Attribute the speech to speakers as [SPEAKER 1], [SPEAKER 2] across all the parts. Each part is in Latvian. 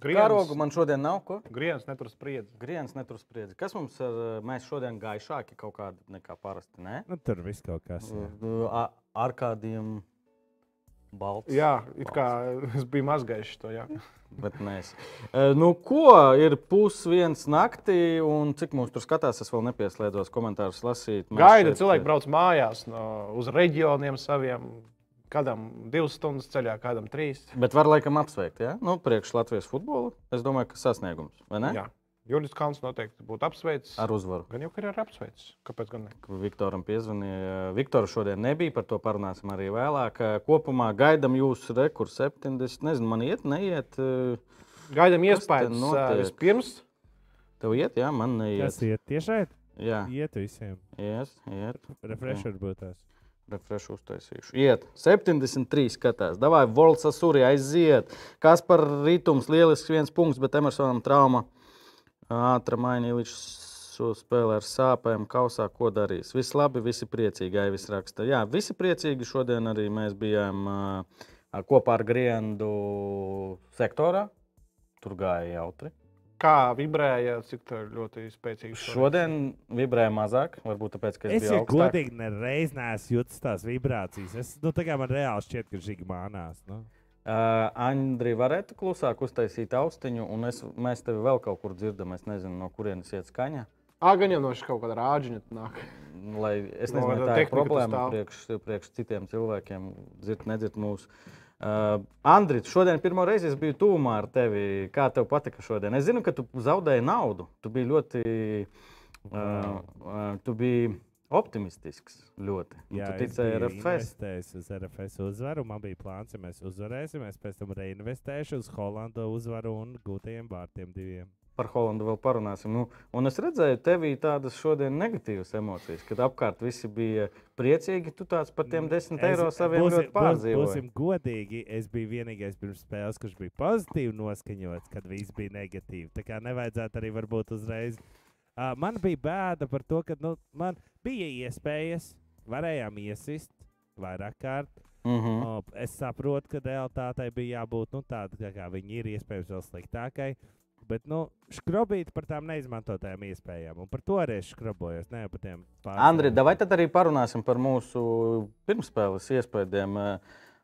[SPEAKER 1] Karogu man šodien nav ko.
[SPEAKER 2] Grienas netur spriedzi.
[SPEAKER 1] Grienas netur spriedzi. Kas mums ir? Mēs šodien gaišāki kaut kādi nekā parasti. Ne?
[SPEAKER 3] Nu, tur viss kaut kas. Jā.
[SPEAKER 1] A- Ar kādiem balts.
[SPEAKER 2] Jā, it kā es biju mazgājis to. Jā.
[SPEAKER 1] Bet mēs. E, Nu, ko ir pusdienas naktī, un cik mums tur skatās, es vēl nepieslēdzos komentārus lasīt. Mēs
[SPEAKER 2] Gaida
[SPEAKER 1] šeit-
[SPEAKER 2] cilvēki brauc mājās no, uz reģioniem saviem. Kādam divas stundas ceļā, kādam trīs.
[SPEAKER 1] Bet var laikam apsveikt, ja? Nu, priekš Latvijas futbola. Es domāju, ka sasniegums, vai ne?
[SPEAKER 2] Jā. Juris Kalns noteikti būtu apsveicis.
[SPEAKER 1] Ar uzvaru.
[SPEAKER 2] Gan jau, ka ir apsveicis. Kāpēc gan ne?
[SPEAKER 1] Viktoram piezvanīja. Viktora šodien nebija, par to parunāsim arī vēlāk. Kopumā gaidām jūsu rekordu 70. Nezinu, man iet, neiet.
[SPEAKER 2] Gaidām
[SPEAKER 1] Kas te
[SPEAKER 2] iespējas vispirms.
[SPEAKER 1] Tev iet, jā, man
[SPEAKER 3] Tas
[SPEAKER 1] neiet.
[SPEAKER 3] iet tiešai.
[SPEAKER 1] Jā,
[SPEAKER 3] Iet visiem.
[SPEAKER 1] iet, iet.
[SPEAKER 3] Refresher būtu tas.
[SPEAKER 1] Refresh uztaisīšu. Iet, 73 skatās. Davai, Volts Asuri aiziet. Kas par rītums, lielisks viens punkts, bet Emersonam trauma. Ātra šo spēli ar sāpēm, kausā, ko darīs. Viss labi, visi priecīgi, Aivis raksta. Jā, visi priecīgi. Šodien arī mēs bijām kopā ar Griendu sektorā. Tur gāja jautri.
[SPEAKER 2] Kā vibrēja, cik tā ļoti spēcīgi.
[SPEAKER 1] Šodien vibrēja mazāk, varbūt tāpēc, ka es,
[SPEAKER 3] Es
[SPEAKER 1] biju
[SPEAKER 3] jau
[SPEAKER 1] augstāk.
[SPEAKER 3] godīgi nereiz neesmu jutis tās vibrācijas. Es, nu, tā kā man reāli šķiet, ka šī mānās. Nu.
[SPEAKER 1] Uh, Andri, varētu klusāk uztaisīt austiņu, un es, mēs tevi vēl kaut kur dzirdam. Es nezinu, no kurienes iet skaņa.
[SPEAKER 2] Agaņa Ah, no šī kaut kāda rāģiņa nāk.
[SPEAKER 1] Lai, es
[SPEAKER 2] No,
[SPEAKER 1] nezinu,
[SPEAKER 2] tā
[SPEAKER 1] vai tā ir problēma priekš, priekš citiem cilvēkiem, dzird, nedzird mūsu. Uh, Andri, šodien pirmo reizi es biju tūmā ar tevi. Kā tev patika šodien? Es zinu, ka tu zaudēji naudu. Tu biji ļoti uh, uh, tu biji optimistisks. Ļoti.
[SPEAKER 3] Jā,
[SPEAKER 1] tu
[SPEAKER 3] es
[SPEAKER 1] ticēji RFS.
[SPEAKER 3] investējis uz RFS uzvaru. Man bija plāns, ja mēs uzvarēsim, es pēc tam reinvestēšu uz Holandu uzvaru un gūtajiem vārtiem diviem.
[SPEAKER 1] Par Holandu vēl parunāsim. Nu, un es redzēju, tevī tādas šodien negatīvas emocijas, kad apkārt visi bija priecīgi. Tu tāds par tiem desmit eiro saviem
[SPEAKER 3] būsim,
[SPEAKER 1] ļoti pārdzīvoji.
[SPEAKER 3] Būsim godīgi, es biju vienīgais pirms spēles, kurš bija pozitīvi noskaņots, kad viss bija negatīvi. Tā kā nevajadzētu arī varbūt uzreiz. Uh, man bija bēda par to, ka nu, man bija iespējas, varējām iesist vairāk kārt.
[SPEAKER 1] Mm -hmm.
[SPEAKER 3] O, es saprotu, ka realitātei bija jābūt nu, tādai, kā viņi ir, iespējams, vēl sliktākai. Bet, nu, skrobīt par tām neizmantotajām iespējām. Un par to arī es skrobojos. Ne par tiem
[SPEAKER 1] Andri, vai tad arī parunāsim par mūsu pirmspēles iespējām?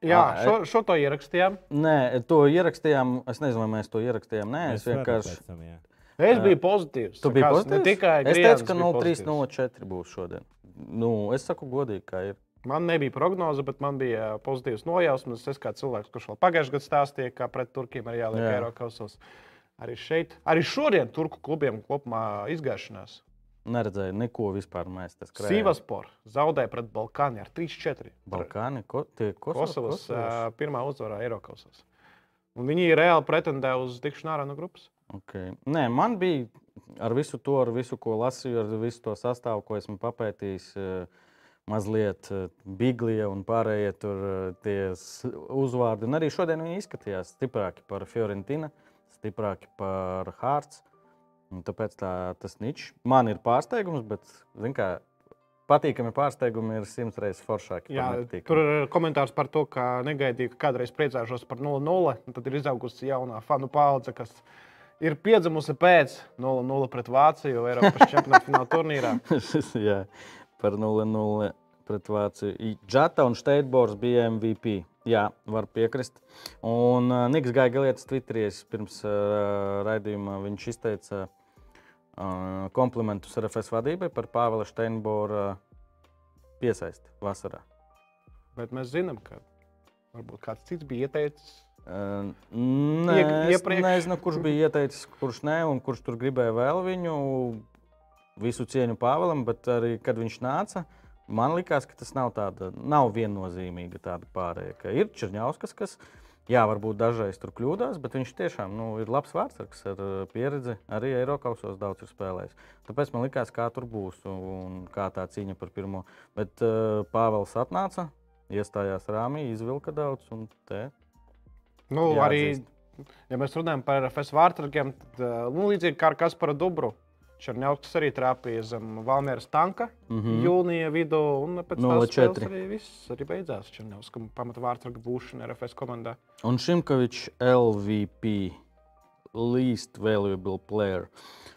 [SPEAKER 2] Jā,
[SPEAKER 1] Ā,
[SPEAKER 2] šo, šo to ierakstījām.
[SPEAKER 1] Nē, to ierakstījām. Es nezinu, vai mēs to ierakstījām. Nē, es vienkārši.
[SPEAKER 3] Tam.
[SPEAKER 2] Es
[SPEAKER 1] Jā.
[SPEAKER 2] biju pozitīvs.
[SPEAKER 1] Tu biji pozitīvs?
[SPEAKER 2] Tikai
[SPEAKER 1] es teicu, ka
[SPEAKER 2] bija
[SPEAKER 1] 0,3,
[SPEAKER 2] pozitīvs.
[SPEAKER 1] 0,4 būs šodien. Nu, es saku godīgi, kā ir.
[SPEAKER 2] Man nebija prognoze, bet man bija pozitīvs nojausmas. Es kā cilvēks, kurš vēl pagājušajā gadā stāstīja, kā pret turkiem ir jāliek
[SPEAKER 1] Jā.
[SPEAKER 2] Eiropasos. Arī šeit, arī šodien turku klubiem kopumā izgāšanās.
[SPEAKER 1] Neredzēju neko vispār. Mēs tas
[SPEAKER 2] Sīvaspor zaudēja pret Balkānu ar 3-4.
[SPEAKER 1] Balkāni, ko, tie Kosovas.
[SPEAKER 2] Kosovas ā, pirmā uzvara Eiropasos. Un viņi reāli pretendē uz tikšanu ārā no grupas.
[SPEAKER 1] Okay. Nē, man bija ar visu to, ar visu, ko lasīju, ar visu to sastāvu, ko esmu papētījis. Mazliet Biglija un pārējie tur tie uzvārdi. Un arī šodien viņi izskatījās stiprāki par Fiorentina, stiprāki par Hārts. Un Tāpēc tā, tas ničs man ir pārsteigums, bet, kā, patīkami pārsteigumi ir simts reizes foršāki.
[SPEAKER 2] Jā, tur ir komentārs par to, ka negaidīju, ka kādreiz priecāšos par 0-0. un Tad ir izaugusi jaunā fanu paudze, kas ir piedzimusi pēc 0-0 pret Vāciju Eiropas čempionāta fināla turnīrā.
[SPEAKER 1] Par 0-0 pret Vāciju. Džata un Steitbors bija MVP. Jā, var piekrist. Un uh, Niks Gaigalietis Twitterī es pirms uh, raidījuma viņš izteica uh, komplimentus RFS vadībai par Pāvela Steinbora piesaisti vasarā.
[SPEAKER 2] Bet mēs zinām, ka varbūt kāds cits bija ieteicis.
[SPEAKER 1] Uh, Nē,
[SPEAKER 2] iepriekš-
[SPEAKER 1] nezinu, kurš bija ieteicis, kurš nē, un kurš tur gribēja vēl viņu. Visu cieņu Pāvēlam, bet arī kad viņš nāca, man likās, ka tas nav, tāda, nav viennozīmīga tāda pārējai. Ka ir Černiauskas, kas, jā, varbūt dažreiz tur kļūdās, bet viņš tiešām nu, ir labs vārdsargs ar uh, pieredzi. Arī Eiropausos daudz ir spēlējis. Tāpēc man likās, kā tur būs un kā tā cīņa par pirmo. Bet uh, Pāvils atnāca, iestājās rāmī, izvilka daudz. un te
[SPEAKER 2] Nu, arī,
[SPEAKER 1] Jāatzīst.
[SPEAKER 2] ja mēs runājam par FS vārtargiem, tad ā, nu, līdzīgi kā ar Kasparu Dubru. Černiauskas arī trāpīja zem Valmieras tanka mm. -hmm. jūnija vidū, un pēc tam
[SPEAKER 1] 0-4.
[SPEAKER 2] arī viss arī beidzās. Černiauskam pamata vārtarga būšana RFS komandā.
[SPEAKER 1] Un Šimkovičs LVP least valuable player.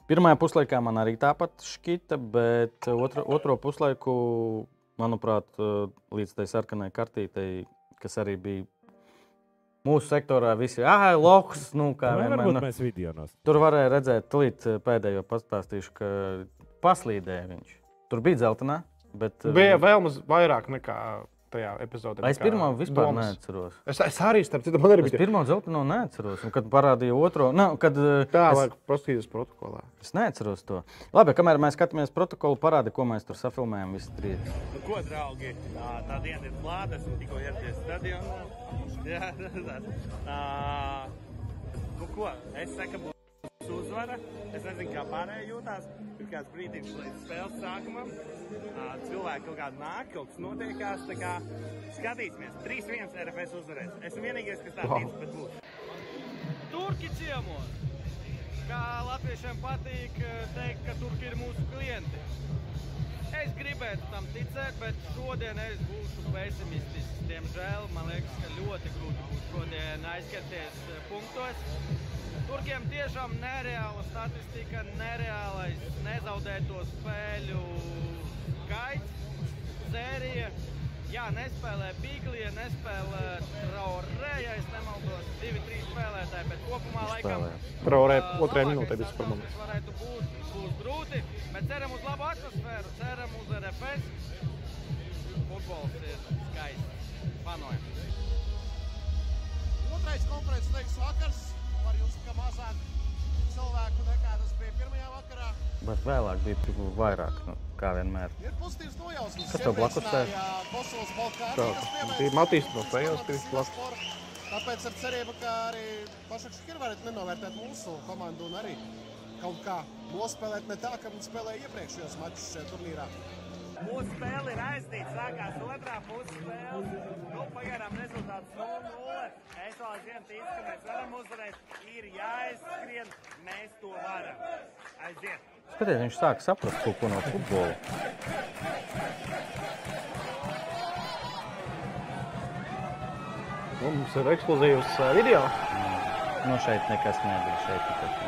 [SPEAKER 1] Pirmajā puslaikā man arī tāpat šķita, bet otro, otro puslaiku, manuprāt, līdz tai sarkanai kartītei, kas arī bija mūsu sektorā, visi ah, loks, nu, kā
[SPEAKER 3] Vai
[SPEAKER 1] vienmēr.
[SPEAKER 3] varbūt
[SPEAKER 1] Nu,
[SPEAKER 3] mēs video nos.
[SPEAKER 1] tur varēja redzēt, tūlīt uh, pēdējo pastāstīšu, ka paslīdēja viņš. Tur bija dzeltenā, bet.
[SPEAKER 2] Bija vēl maz vairāk nekā tajā epizodē.
[SPEAKER 1] Es pirmo vispār
[SPEAKER 2] domas.
[SPEAKER 1] neatceros.
[SPEAKER 2] Es, es arī starp citu, man arī
[SPEAKER 1] Es
[SPEAKER 2] bija.
[SPEAKER 1] pirmo dzelteno neatceros, un kad parādīja otro, nu, kad uh,
[SPEAKER 2] Tā,
[SPEAKER 1] es,
[SPEAKER 2] vajag paskatīties protokolā.
[SPEAKER 1] es neatceros to. Labi, kamēr mēs skatāmies protokolu, parādi, ko mēs tur safilmējam. Visi trīs.
[SPEAKER 4] Nu, ko, draugi, tā, tā diena ir klāta. Esmu tikko ieradies stadionā. Jā, tā. Nu, ko, es saku, būs uzvara. Es nezinu, kā pārējie jūtās. Ir kāds brīdis līdz spēles sākumam. Cilvēki kaut kādā nāk, kaut kas notiekās. Tā kā skatīsimies. 3-1 RFS uzvarēs. Esmu vienīgais, kas tā tic, bet būs.
[SPEAKER 5] Turki ciemos. Kā latviešiem patīk teikt, ka turki ir mūsu klienti. Es gribētu tam ticēt, bet šodien es būšu pesimistisks. Diemžēl man liekas, ka ļoti grūti būs šodien aizskarties eh, punktos. Turkiem tiešām nereāla statistika, nereālais nezaudēto spēļu skaits, sērija. Jā, nespēlē Biglija, nespēlē Traorē, ja es nemaldos, divi, trīs spēlētāji, bet kopumā laikam.
[SPEAKER 2] Traorē otrajā minūtē supermoments.
[SPEAKER 5] kas varētu būt, būs grūti, bet ceram uz labu atmosfēru, ceram uz RFS. Futbols ir skaists. Panojam!
[SPEAKER 6] Otrais konferences liekas vakars. Var jums, ka mazāk cilvēku nekā tas bija pirmajā vakarā.
[SPEAKER 1] Bet vēlāk bija tik vairāk, nu, kā vienmēr.
[SPEAKER 6] Ir pozitīvs nojausmas.
[SPEAKER 1] Kas tev blakus
[SPEAKER 2] Tā,
[SPEAKER 6] kas pievērš
[SPEAKER 2] bija Matīs no Spēles,
[SPEAKER 6] Latvijas
[SPEAKER 2] bija blakus.
[SPEAKER 6] Tāpēc ar cerību, ka arī Pašaks ir varētu nenovērtēt mūsu komandu un arī kaut kā nospēlēt ne tā, kā viņi spēlēja iepriekšējos mačus šajā turnīrā.
[SPEAKER 4] Mūsu spēle ir aiztīta. Sākās otrā puses spēle. Nu, pagaidām rezultāts 0-0. Es vēl aizvien ticu, ka mēs varam uzvarēt. Ir jāizskrien, mēs to varam. Aiziet!
[SPEAKER 1] Skaties, viņš sāk saprast kaut ko no futbola.
[SPEAKER 2] Nu, Mums ir ekskluzīvs video.
[SPEAKER 1] No Nu, šeit nekas nebija. Šeit nekas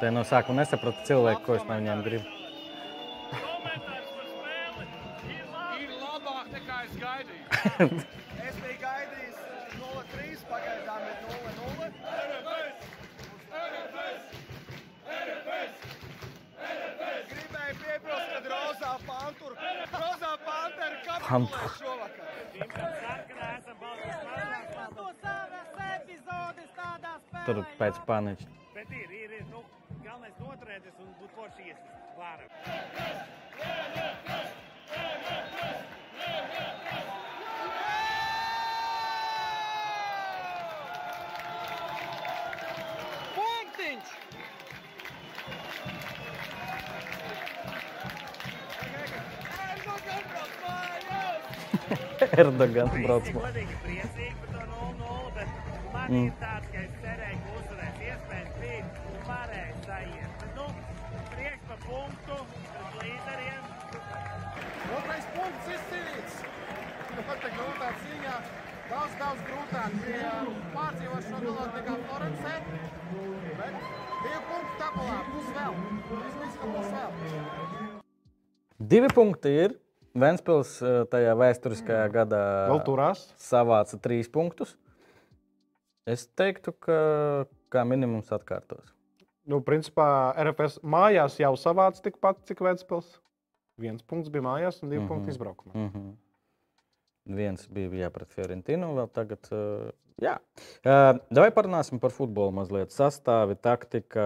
[SPEAKER 1] Te no sākuma nesapratu cilvēku, ko es no viņiem gribu.
[SPEAKER 5] Es gaidīju. es biju gaidījis eh, 0-3, pagaidām ir 0-0. Gribēju piebilst, ka Rozā Pantūra, Rozā Pantūra kapitulē
[SPEAKER 1] Pantur.
[SPEAKER 5] šovakar.
[SPEAKER 1] Tur pēc paniķa.
[SPEAKER 4] Galvenais noturēties un būt forši iesist. Varam.
[SPEAKER 5] Punktiņš! Erdogan brauc
[SPEAKER 6] Daudz, daudz grūtāk bija pārdzīvot šo pilotu nekā Florencē. Bet divi punkti tabulā. Būs vēl. Vismaz, ka būs vēl.
[SPEAKER 1] Divi punkti ir. Ventspils eh, tajā vēsturiskajā gadā
[SPEAKER 2] Vēl turās.
[SPEAKER 1] savāca trīs punktus. Es teiktu, ka kā minimums atkārtos.
[SPEAKER 2] Nu, principā RFS mājās jau savāca tikpat, cik Vēnspils. Viens punkts bija mājās un divi mm -hmm. punkti izbraukumā.
[SPEAKER 1] Mm -hmm. Viens bija jā, pret Fiorentinu, vēl tagad. Uh, jā, uh, vai parunāsim par futbolu mazliet? Sastāvi, taktika.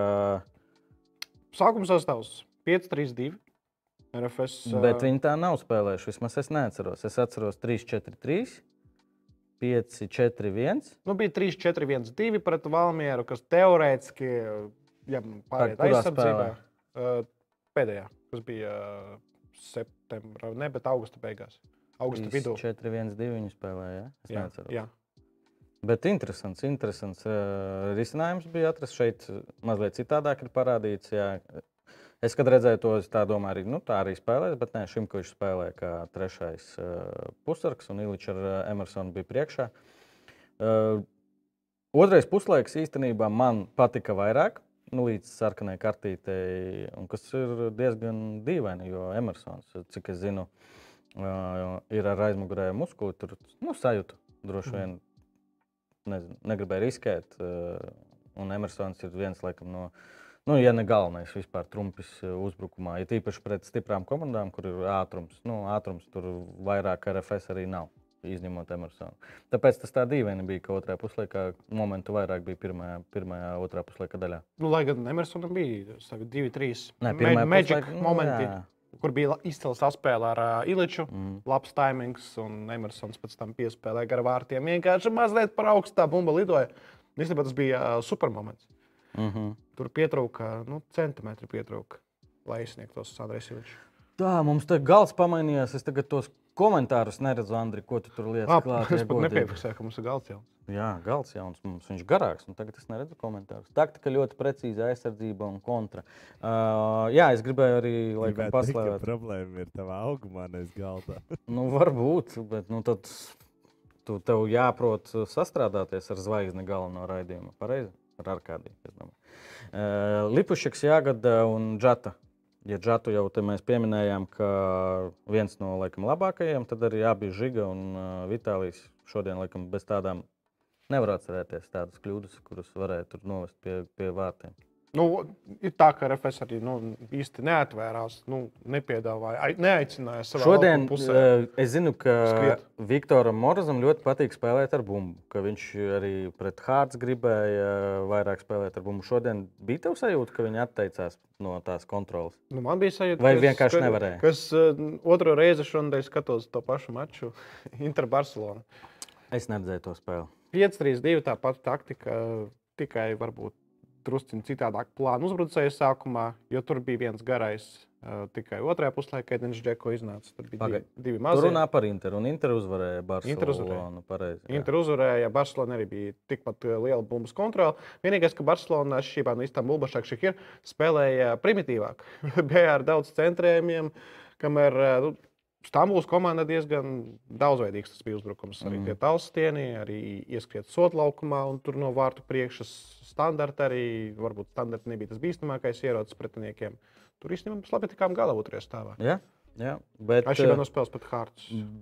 [SPEAKER 2] Sākuma sastāvs 5-3-2. RFS. ā,
[SPEAKER 1] Bet viņi tā nav spēlējuši. Vismaz es neatceros. Es atceros 3-4-3, 5-4-1.
[SPEAKER 2] Nu, bija 3-4-1-2 pret Valmieru, kas teorētiski, ja pārējais
[SPEAKER 1] kurā
[SPEAKER 2] aizsardzībā, uh, pēdējā, kas bija uh, septembrī, ne, bet augusta beigās. Augusta vidū.
[SPEAKER 1] 4-1-2 viņi spēlēja. Ja? Es
[SPEAKER 2] Jā,
[SPEAKER 1] neatceros.
[SPEAKER 2] jā.
[SPEAKER 1] Bet interesants, interesants uh, risinājums bija atrasts šeit. Mazliet citādāk ir parādīts. Jā. Es, kad redzēju to, es tā domāju, arī, nu, tā arī spēlēs, bet nē, Šimkovičs spēlēja kā trešais uh, pusargs, un Iličs ar uh, Emersonu bija priekšā. Uh, Otrais puslaiks īstenībā man patika vairāk. Nu, līdz sarkanai kartītei, un kas ir diezgan dīvaini, jo Emersons, cik es zinu, uh, ir ar aizmugurē muskuli. Tur nu, sajūta droši vien nezinu, negribēja riskēt. Uh, un Emersons ir viens laikam, no, nu, ja ne galvenais vispār trumpis uh, uzbrukumā. Ja tīpaši pret stiprām komandām, kur ir ātrums, nu, ātrums tur vairāk RFS arī nav. Izņemot Emersonu. Tāpēc tas tā dīvaini bija, ka otrajā puslaikā momentu vairāk bija pirmajā, pirmajā otrā puslaika daļā.
[SPEAKER 2] Nu, lai gan Emersonam bija divi, trīs magic
[SPEAKER 1] puslaikā, nu,
[SPEAKER 2] momenti,
[SPEAKER 1] jā.
[SPEAKER 2] Kur bija la- izcila saspēle ar uh, Iliču.
[SPEAKER 1] Mm.
[SPEAKER 2] Labs timings, un Emersons pēc tam piespēlēja gar vārtiem. Vienkārši mazliet par augstu tā bumba lidoja. Īstenībā tas bija uh, super moments.
[SPEAKER 1] Mm -hmm.
[SPEAKER 2] Tur pietrūka nu, centimetri, pietrūka, lai izsniegtos Sandrijas Iličs.
[SPEAKER 1] Tā, mums te gals pamainījās. Es tagad tos komentārus neredzu, Andri, ko tu tur lietas klāt.
[SPEAKER 2] Es pat nepiefiksēju, ka mums ir galds jau.
[SPEAKER 1] Jā, gals jauns mums. Viņš ir garāks, un tagad es neredzu komentārus. Taktika ļoti precīza aizsardzība un kontra. Uh, jā, es gribēju arī
[SPEAKER 3] teikt, ka
[SPEAKER 1] paslēgt.
[SPEAKER 3] Problēma ir tavā augumā, nevis galdā.
[SPEAKER 1] Nu, varbūt, bet nu, tad tu, tev jāprot sastrādāties ar zvaigzni galveno raidījumu. Pareizi? Ar Arkādiju. es domāju. Uh, Lipušiks, Jāgada un Džata. Ja Džatu jau te mēs pieminējām, ka viens no laikam, labākajiem, tad arī abi Žiga un uh, Vitālijas šodien laikam, bez tādām nevar atcerēties tādas kļūdas, kuras varētu novest pie, pie vārtiem.
[SPEAKER 2] Nu, ir tā, ka RFS arī nu, īsti neatvērās, nu, nepiedāvāja, ai- neaicināja savā
[SPEAKER 1] Šodien
[SPEAKER 2] pusē.
[SPEAKER 1] uh, es zinu, ka
[SPEAKER 2] skriet.
[SPEAKER 1] Viktoram Morazam ļoti patīk spēlēt ar bumbu. ka Viņš arī pret Hārts gribēja vairāk spēlēt ar bumbu. Šodien bija tev sajūta, ka viņi atteicās no tās kontrolas.
[SPEAKER 2] Nu, man bija sajūta,
[SPEAKER 1] Vai
[SPEAKER 2] ka es-
[SPEAKER 1] vienkārši
[SPEAKER 2] ka-
[SPEAKER 1] nevarēja?
[SPEAKER 2] ka Es uh, otru reizi šodien skatos to pašu maču Inter Barcelona.
[SPEAKER 1] Es neredzēju to spēli.
[SPEAKER 2] 5-3-2 tā pati taktika, tikai varbūt drusciņā citādāk plānu uzbrucēju sākumā, jo tur bija viens garais. Uh, tikai otrajā puslaikā, kad viņš džeko iznāca, tur bija
[SPEAKER 1] Pagai.
[SPEAKER 2] divi, divi
[SPEAKER 1] Tur
[SPEAKER 2] mazi.
[SPEAKER 1] runā par Interu, un Inter uzvarēja. Barcelonu. Pareizi, jā.
[SPEAKER 2] Inter uzvarēja, Barcelona arī bija tikpat liela bumbas kontrole. Vienīgais, ka Barcelona šī no Istanbulas Bašak ir spēlēja primitīvāk. bija ar daudz centrējumiem, kamēr nu, Stambulas komanda diezgan daudzveidīgs tas bija uzbrukums. Arī
[SPEAKER 1] Mhm.
[SPEAKER 2] tie tālstieni, arī ieskriet sotlaukumā, un tur no vārtu priekšas standarta arī, varbūt standarta nebija tas bīstamākais ierocis pretiniekiem. Tur īstenībā mēs labi tikām galā otrajā stāvā.
[SPEAKER 1] Jā, jā. Bet, eh,
[SPEAKER 2] no.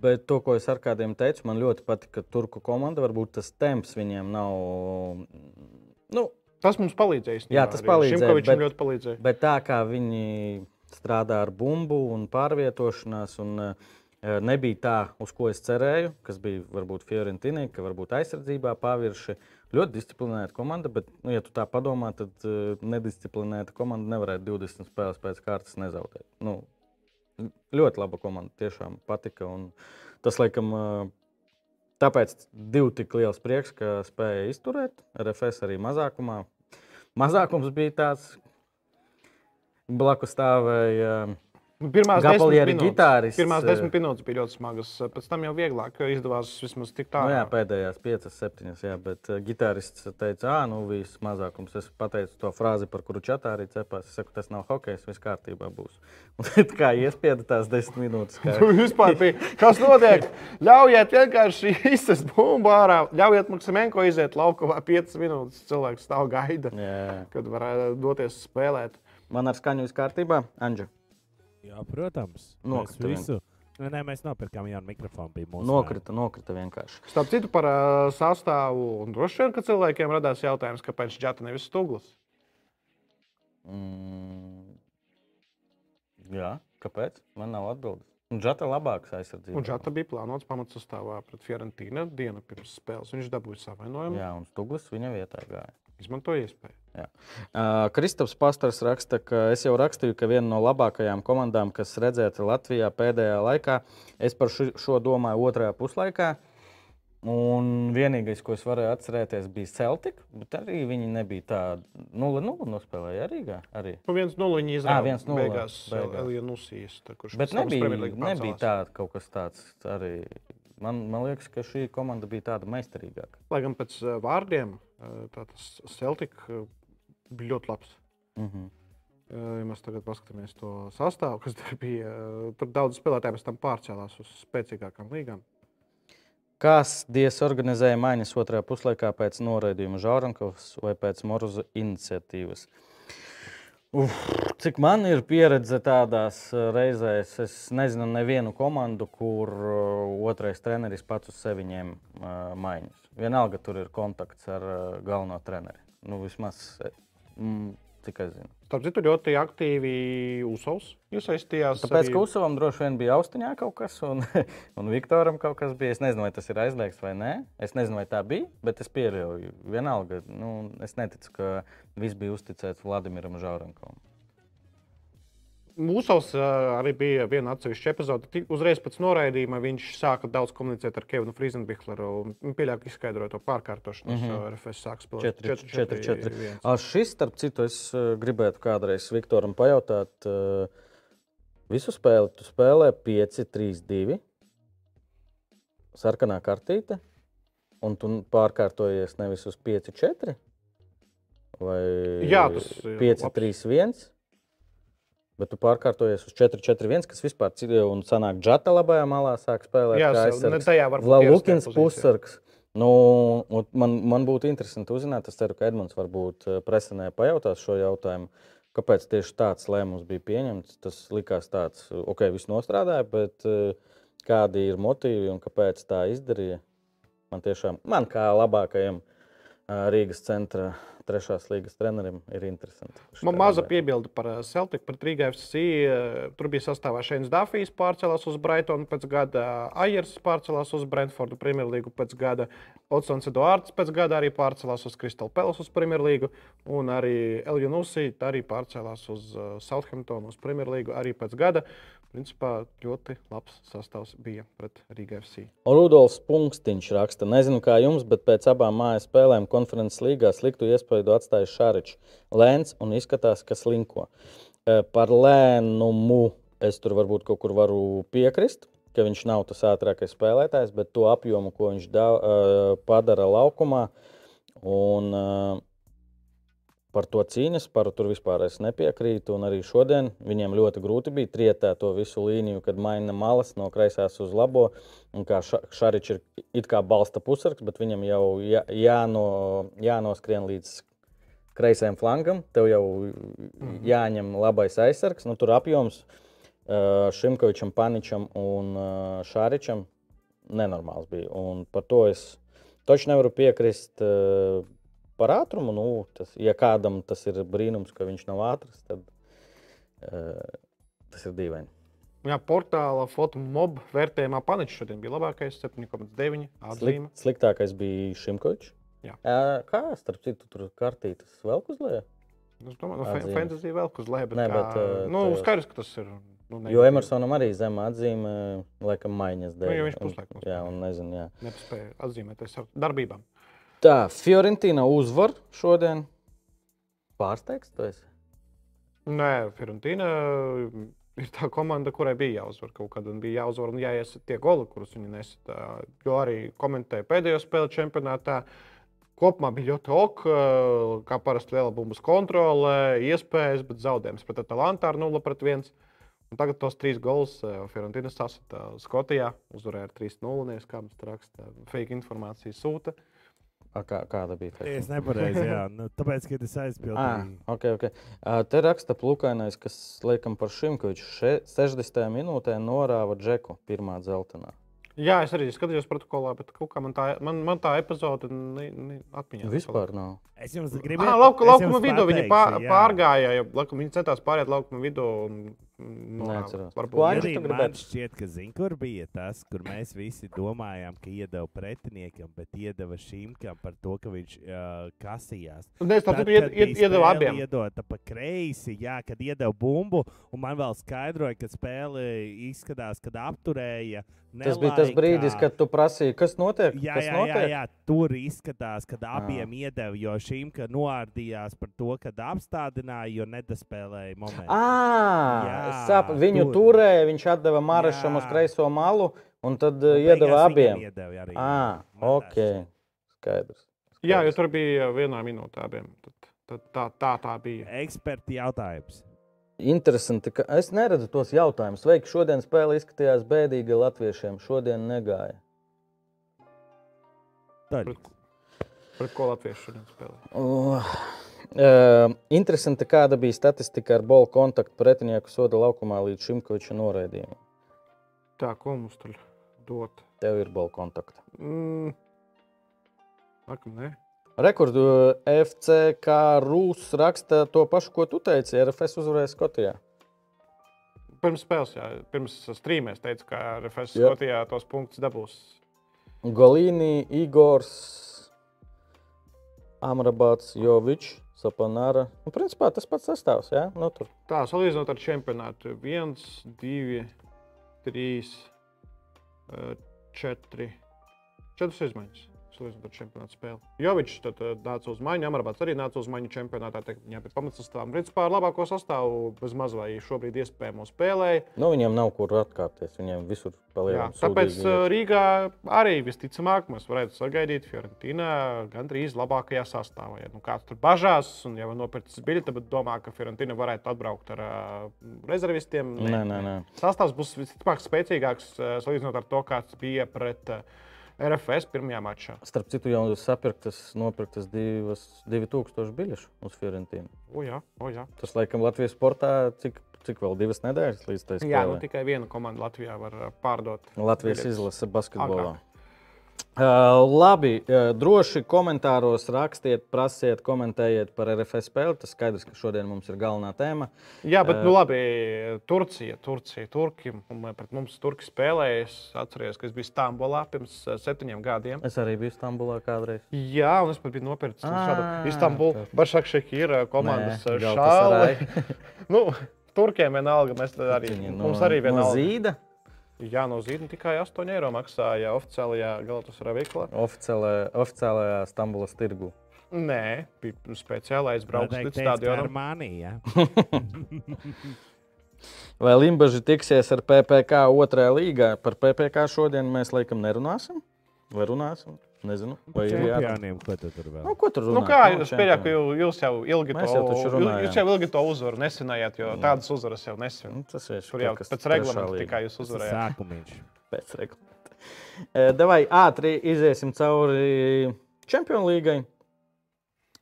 [SPEAKER 1] Bet to, ko es ar kādiem teicu, man ļoti patika turku komanda. Varbūt tas temps viņiem nav. Nu,
[SPEAKER 2] Tas mums palīdzēja.
[SPEAKER 1] Jā, tas palīdzēja, bet-
[SPEAKER 2] ļoti palīdzēja.
[SPEAKER 1] Bet tā kā viņi strādā ar bumbu un pārvietošanās, un uh, nebija tā, uz ko es cerēju, kas bija varbūt Fiorentīnai, ka varbūt aizsardzībā pavirši. Ļoti disciplinēta komanda, bet, nu, ja tu tā padomā, tad uh, nedisciplinēta komanda nevarētu 20 spēles pēc kārtas nezaudēt. Nu, ļoti laba komanda, tiešām patika. Tas, laikam, uh, tāpēc divi tik liels prieks, ka spēja izturēt. RFS arī mazākumā. Mazākums bija tāds, blakus stāvēja
[SPEAKER 2] Nu, Pirmās
[SPEAKER 1] ģitārists,
[SPEAKER 2] Pirmās
[SPEAKER 1] eh,
[SPEAKER 2] desmit minūtes bija ļoti smagas. Pēc tam jau vieglāk izdevās vismaz tik
[SPEAKER 1] Nu,
[SPEAKER 2] tālu.
[SPEAKER 1] jā, pēdējās piecas, septiņas, jā, bet ģitārists teica, ah, nu, viss mazākums. Es pateicu to frāzi, par kuru čatā arī cepās. Es saku, tas nav hokejs, viss kārtībā būs. Un tad kā iespieda tās desmit minūtes. Kā...
[SPEAKER 2] Vispār bija. Kas notiek? Ļaujiet vienkārši izsist bumbu ārā. Ļaujiet Maksimenko iziet laukumā 5 minūtes. Cilvēks stāv gaida,
[SPEAKER 1] Jā.
[SPEAKER 2] kad varētu doties spēlēt.
[SPEAKER 1] Man ar skaņu viss kārtībā, Anģa.
[SPEAKER 3] Jā, protams.
[SPEAKER 1] Nokrita
[SPEAKER 3] Mēs visu. Nu, nē, mēs nopirkām jaunu mikrofonu. Bija mūsu
[SPEAKER 1] Nokrita, nokrita vienkārši.
[SPEAKER 2] Starp citu, par uh, sastāvu. Un droši vien, ka cilvēkiem radās jautājums, kāpēc Džata nevis Stūglis.
[SPEAKER 1] Mm. Jā, kāpēc? Man nav atbildes. Un Džata labāks aizsardzības.
[SPEAKER 2] Un Džata bija plānots pamatsastāvā pret Fiorentīnu dienu pirms spēles. Viņš dabūja savainojumu,
[SPEAKER 1] Jā, un Stuglis viņa vietā gāja.
[SPEAKER 2] Izmantoja iespēju.
[SPEAKER 1] Uh, Kristaps Pastors raksta, ka es jau rakstīju, ka viena no labākajām komandām, kas redzēta Latvijā pēdējā laikā, es par šo, šo domāju otrajā puslaikā. Un vienīgais, ko es varēju atcerēties, bija Celtic, bet arī viņi nebija tādi 0-0 nospēlēja Rīgā. Arī.
[SPEAKER 2] Viens no viņi
[SPEAKER 1] Ā,
[SPEAKER 2] izrādījās.
[SPEAKER 1] 1:0
[SPEAKER 2] Beigās
[SPEAKER 1] beigās.
[SPEAKER 2] Elija Nusijas.
[SPEAKER 1] Bet nebija, nebija
[SPEAKER 2] pārcēlās.
[SPEAKER 1] tā, kaut kas tāds arī. Man, man liekas, ka šī komanda bija tāda meistarīgāka.
[SPEAKER 2] Lai gan pēc vārdiem uh, tā tas Celtic ļoti labs.
[SPEAKER 1] Mm -hmm.
[SPEAKER 2] Ja mēs tagad paskatāmies to sastāvu, kas tur bija, tur daudz spēlētāju pēc tam pārcēlās uz spēcīgākām līgām.
[SPEAKER 1] Kas Dievs organizēja maiņas otrajā puslaikā pēc noraidījuma Žaurankovas vai pēc Moruza iniciatīvas? Uf, cik man ir pieredze tādās uh, reizēs, es nezinu nevienu komandu, kur uh, otrais treneris pats uz sevi ņem uh, maiņas. Vienalga tur ir kontakts ar uh, galveno treneri. Nu, vismaz, eh, mm, cik es zinu.
[SPEAKER 2] Starp citu, ļoti aktīvi Usovs iesaistījās.
[SPEAKER 1] Tāpēc,
[SPEAKER 2] arī-
[SPEAKER 1] ka Usavam droši vien bija austiņā kaut kas, un, un Viktoram kaut kas bija. Es nezinu, vai tas ir aizliegts vai nē. Es nezinu, vai tā bija, bet es pieļauju. Vienalga, nu, es neticu, ka viss bija uzticēts Vladimiram Žaurankovam.
[SPEAKER 2] Mūsovs ā, arī bija viena atsevišķa epizode. Uzreiz pēc noraidījuma viņš sāka daudz komunicēt ar Kevinu Friesenbihleru. Pieļauju, ka izskaidroja to pārkārtošanos, mm -hmm. RFS sāk spēlēt
[SPEAKER 1] 4-4. Ah, Šis, starp citu, es gribētu kādreiz Viktoram pajautāt, visu spēli tu spēlē 5-3-2, sarkanā kartīte, un tu pārkārtojies nevis uz 5-4 vai
[SPEAKER 2] Jā, tas ir
[SPEAKER 1] 5-3-1. Bet tu pārkārtojies uz 4-4-1, kas vispār ir. Un sanāk, Džata labajā malā sāk spēlēt.
[SPEAKER 2] Jā,
[SPEAKER 1] Vlalukins
[SPEAKER 2] ierastajā pozīcijā.
[SPEAKER 1] pussargs. Nu, man, man būtu interesanti uzzināt, es ceru, ka Edmunds varbūt eh, presenē pajautās šo jautājumu. Kāpēc tieši tāds lēmums bija pieņemts? Tas likās tāds, ok, viss nostrādāja, bet eh, kādi ir motīvi un kāpēc tā izdarīja? Man tiešām, man kā labākajam eh, Rīgas centra trešās līgas trenerim, ir interesanti.
[SPEAKER 2] Man maza piebilde par ā, Celtic, par Rīgā FC. Tur bija sastāvā Šēns Dafijs, pārcēlās uz Brightonu pēc gada, Ajers pārcēlās uz Brentfordu Premjerlīgu pēc gada, Otsons Eduards pēc gada arī pārcēlās uz Crystal Palace uz Premjerlīgu, un arī Eljunusi arī pārcēlās uz Southamptonu uz Premjerlīgu arī pēc gada. Principā ļoti labs sastāvs bija pret Rīgā FC.
[SPEAKER 1] Rudolfs Punkstiņš raksta, nezinu, kā jums, bet pēc abām mājas spēlēm konferences līgā sliktu iespēju atstāja Šāričs. Lēns un izskatās, ka slinko. Eh, Par lēnumu es tur varbūt kaut kur varu piekrist, ka viņš nav tas ātrākais spēlētājs, bet to apjomu, ko viņš da, eh, padara laukumā, un eh, par to cīņas, par to vispār es nepiekrītu. Un arī šodien viņiem ļoti grūti bija trietēt to visu līniju, kad maina malas no kreisās uz labo. Un kā Ša- Šaričs ir it kā balsta pusargs, bet viņam jau jā, jāno, jānoskrien līdz kreisajam flangam. Tev jau jāņem labais aizsargs. Nu, tur apjoms Šimkovičam, Paničam un Šāričam nenormāls bija. Un par to es taču nevaru piekrist. Uh, par ātrumu. Nu, tas, ja kādam tas ir brīnums, ka viņš nav ātrs, tad uh, tas ir dīvaini.
[SPEAKER 2] Jā, portāla fotomob vērtējumā Paničs šodien bija labākais 7,9 atzīme.
[SPEAKER 1] Slikt, sliktākais bija Šimkovičs. Kā starp citu, tur kartītes vēl uz leju?
[SPEAKER 2] Es domāju, ka
[SPEAKER 1] Atzīme.
[SPEAKER 2] fantāzija vēl uz leju, bet,
[SPEAKER 1] Nē, bet,
[SPEAKER 2] kā,
[SPEAKER 1] ā,
[SPEAKER 2] nu, skaidrs, ka tas ir. Nu,
[SPEAKER 1] Jo
[SPEAKER 2] negatīvi.
[SPEAKER 1] Emersonam arī zema atzīme, laikam, maiņas dēļ.
[SPEAKER 2] Nu, jo viņš puslaikos
[SPEAKER 1] Jā, un nezinu, jā.
[SPEAKER 2] Nespēja atzīmēties ar darbībām.
[SPEAKER 1] Tā, Fiorentīna uzvar šodien. Pārsteigts, tu esi?
[SPEAKER 2] Nē, Fiorentīna ir tā komanda, kurai bija jāuzvar kaut kad, un bija jāuzvar un jāiesaka tie goli, kurus viņi nesita. Jo arī komentēja pēdējo spēli čempionātā. Kopumā bija ļoti ok, kā parasti liela bumbas kontrole, iespējas, bet zaudējums pret Atalantu ar 0 pret 1. Un tagad tos trīs gols Fiorentīna sasita Skotijā, uzvarēja ar 3-0. Nevis kā mums tur raksta, fake informācija sūta.
[SPEAKER 1] A, kā, kāda bija tā?
[SPEAKER 3] Es nepareizi, jā. Nu, tāpēc, ka es
[SPEAKER 1] Ah,
[SPEAKER 3] aizpildīju.
[SPEAKER 1] okay, okay. Uh, te raksta plūkainais, kas liekam par Šimkoviču. Še- 60. minūtē norāva Džeku pirmā dzeltenā.
[SPEAKER 2] Jā, es arī skatījos protokolā, bet kaut kā man tā, man, man tā epizode ne, ne, atmiņā.
[SPEAKER 1] Vispār nav.
[SPEAKER 3] Es jums gribēju.
[SPEAKER 2] Ah, lauka,
[SPEAKER 3] es
[SPEAKER 2] laukuma vidū viņi pār, pārgāja. Jau, laikam, viņi centās pāriet laukuma vidū. Un,
[SPEAKER 1] Neatceros.
[SPEAKER 3] Arī
[SPEAKER 1] tu
[SPEAKER 3] man
[SPEAKER 1] gribētu?
[SPEAKER 3] šķiet, ka zin, kur bija tas, kur mēs visi domājām, ka iedeva pretiniekam, bet iedeva šīmkam par to, ka viņš uh, kasījās.
[SPEAKER 2] Nē, es
[SPEAKER 3] Tad,
[SPEAKER 2] tādu ied,
[SPEAKER 3] kad
[SPEAKER 2] ied,
[SPEAKER 3] spēle
[SPEAKER 2] abiem.
[SPEAKER 3] Iedota pa kreisi, jā, kad iedeva bumbu, un man vēl skaidroja, ka spēle izskatās, kad apturēja.
[SPEAKER 1] Tas bija tas brīdis, kad tu prasīji, kas notiek.
[SPEAKER 3] Jā,
[SPEAKER 1] kas
[SPEAKER 3] jā, jā,
[SPEAKER 1] notiek?
[SPEAKER 3] jā, tur izskatās, ka abiem iedeva, jo šīm ka noārdījās par to, ka apstādināja, jo nedaspēlēja momentu.
[SPEAKER 1] À,
[SPEAKER 3] Jā,
[SPEAKER 1] saprotu, viņu
[SPEAKER 3] tur.
[SPEAKER 1] turēja, viņš atdeva Mārešam uz
[SPEAKER 3] Jā.
[SPEAKER 1] kreiso malu, un tad
[SPEAKER 3] Un
[SPEAKER 1] uh, iedeva abiem.
[SPEAKER 3] Iedeva arī,
[SPEAKER 1] Ah,
[SPEAKER 3] tā
[SPEAKER 1] ok.
[SPEAKER 3] šķiet.
[SPEAKER 1] Skaidrs.
[SPEAKER 2] Jā, jo
[SPEAKER 1] Skaidrs.
[SPEAKER 2] tur bija vienā minūtē abiem. Tad, tad, tā, tā, tā bija.
[SPEAKER 3] Eksperti jautājums.
[SPEAKER 1] Interesanti, ka es neredzu tos jautājumus. Vai šodien spēle izskatījās bēdīga latviešiem? Šodien negāja.
[SPEAKER 3] daļu.
[SPEAKER 2] Pret ko Latviešu šodien spēlē?
[SPEAKER 1] Uh, uh, interesanti, kāda bija statistika ar bolu kontaktu pretinieku soda laukumā līdz Šimkoviča noraidījumam.
[SPEAKER 2] Tā, ko mums tur dot?
[SPEAKER 1] Tev ir bola kontakta.
[SPEAKER 2] Mm. Laikam, nē.
[SPEAKER 1] Rekordu FCK Rūs raksta to pašu, ko tu teici. RFS uzvarēja Skotijā.
[SPEAKER 2] Pirms spēles, jā, pirms strīmēs teicu, ka RFS
[SPEAKER 1] Jā.
[SPEAKER 2] Skotijā tos punktus dabūs.
[SPEAKER 1] Golīni, Igors, Amrabāts, Jovičs, Sapanāra. Nu, principā tas pats sastāvs. Jā? Nu, tur.
[SPEAKER 2] Tā, salīdzinot ar čempionātu, 1, 2, 3, 4, 4 izmaiņas. Salīdzinot ar čempionātu spēli. Jovičs tad eh, nāca uz maiņu, Amrabāts arī nāca uz maiņu čempionātā. Viņam bija pamatsastāvs. Principā ar labāko sastāvu bez maz vai šobrīd iespējamo spēlēja.
[SPEAKER 1] Nu, viņiem nav kur atkāpties. Viņiem visur palielina.
[SPEAKER 2] tāpēc uh, Rīgā arī visticamāk mēs varētu sagaidīt Fiorentīnā gandrīz labākajā sastāvā. Ja nu kāds tur bažās un jau nopircis biļeti, bet domā, ka Fiorentīna varētu atbraukt ar uh, rezervistiem.
[SPEAKER 1] Nē, nē, nē.
[SPEAKER 2] Sastāvs būs visticamāk spēcīgāks salīdzinot ar to, kāds bija pret uh, RFS pirmajā mačā.
[SPEAKER 1] Starp citu, jau sapirktas, nopirktas divas, 2000 biļešu uz Fiorentīnu.
[SPEAKER 2] O, jā, o, jā.
[SPEAKER 1] Tas, laikam, Latvijas sportā cik, cik vēl divas nedēļas līdz tai
[SPEAKER 2] jā nu, tikai viena komanda Latvijā var pārdot.
[SPEAKER 1] Latvijas
[SPEAKER 2] biļetes.
[SPEAKER 1] izlase basketbolā.
[SPEAKER 2] Agrāk.
[SPEAKER 1] Uh, labi, uh, droši komentāros rakstiet, prasiet, komentējiet par RFS spēli. Tas skaidrs, ka šodien mums ir galvenā tēma.
[SPEAKER 2] Jā, bet,
[SPEAKER 1] Eh.
[SPEAKER 2] nu, labi, Turcija, Turcija, Turki. Pret mums Turki spēlēja. Es atceros, ka es biju Stambulā pirms septiņiem gadiem.
[SPEAKER 1] Es arī biju Stambulā kādreiz.
[SPEAKER 2] Jā, un es pat biju nopircis šādu Istanbulu. Bašakšek ir eh, komandas šāli. nu, Turkiem vienalga, mēs arī, mums arī
[SPEAKER 1] no
[SPEAKER 2] vienalga.
[SPEAKER 1] zīda.
[SPEAKER 2] Jā, no zīda tikai 8 eiro maksāja oficiālajā Galatasaray veiklā.
[SPEAKER 1] Oficiālajā, oficiālajā Stambulas tirgu.
[SPEAKER 2] Nē, bija speciālais brauks
[SPEAKER 3] Teikt,
[SPEAKER 2] līdz stadionam.
[SPEAKER 3] Armānija.
[SPEAKER 1] Vai Limbaģi tiksies ar PPC otrajā līgā? Par PPC šodien mēs laikam nerunāsim. Vai runāsim? Nezinu. Vai ir jā...
[SPEAKER 3] Čempioniem, ko tu tur vēl?
[SPEAKER 1] nu, ko tur runāt?
[SPEAKER 2] Nu, kā jūs pieļaujat, ka jū- jūs jau ilgi
[SPEAKER 1] Mēs
[SPEAKER 2] to,
[SPEAKER 1] jau taču
[SPEAKER 2] jū-
[SPEAKER 1] runājām.
[SPEAKER 2] jūs jau ilgi to uzvaru nesinājāt, jo tādas uzvaras jau nesvinat.
[SPEAKER 1] Nu, tas ir
[SPEAKER 2] Tur jau
[SPEAKER 1] kaut kas
[SPEAKER 2] pēc reglamenta tikai jūs
[SPEAKER 3] Tas ir
[SPEAKER 2] uzvarējāt.
[SPEAKER 3] Sākumiņš.
[SPEAKER 1] Pēc reglamenta. Eh, Davai ātri iziesim cauri Champions League.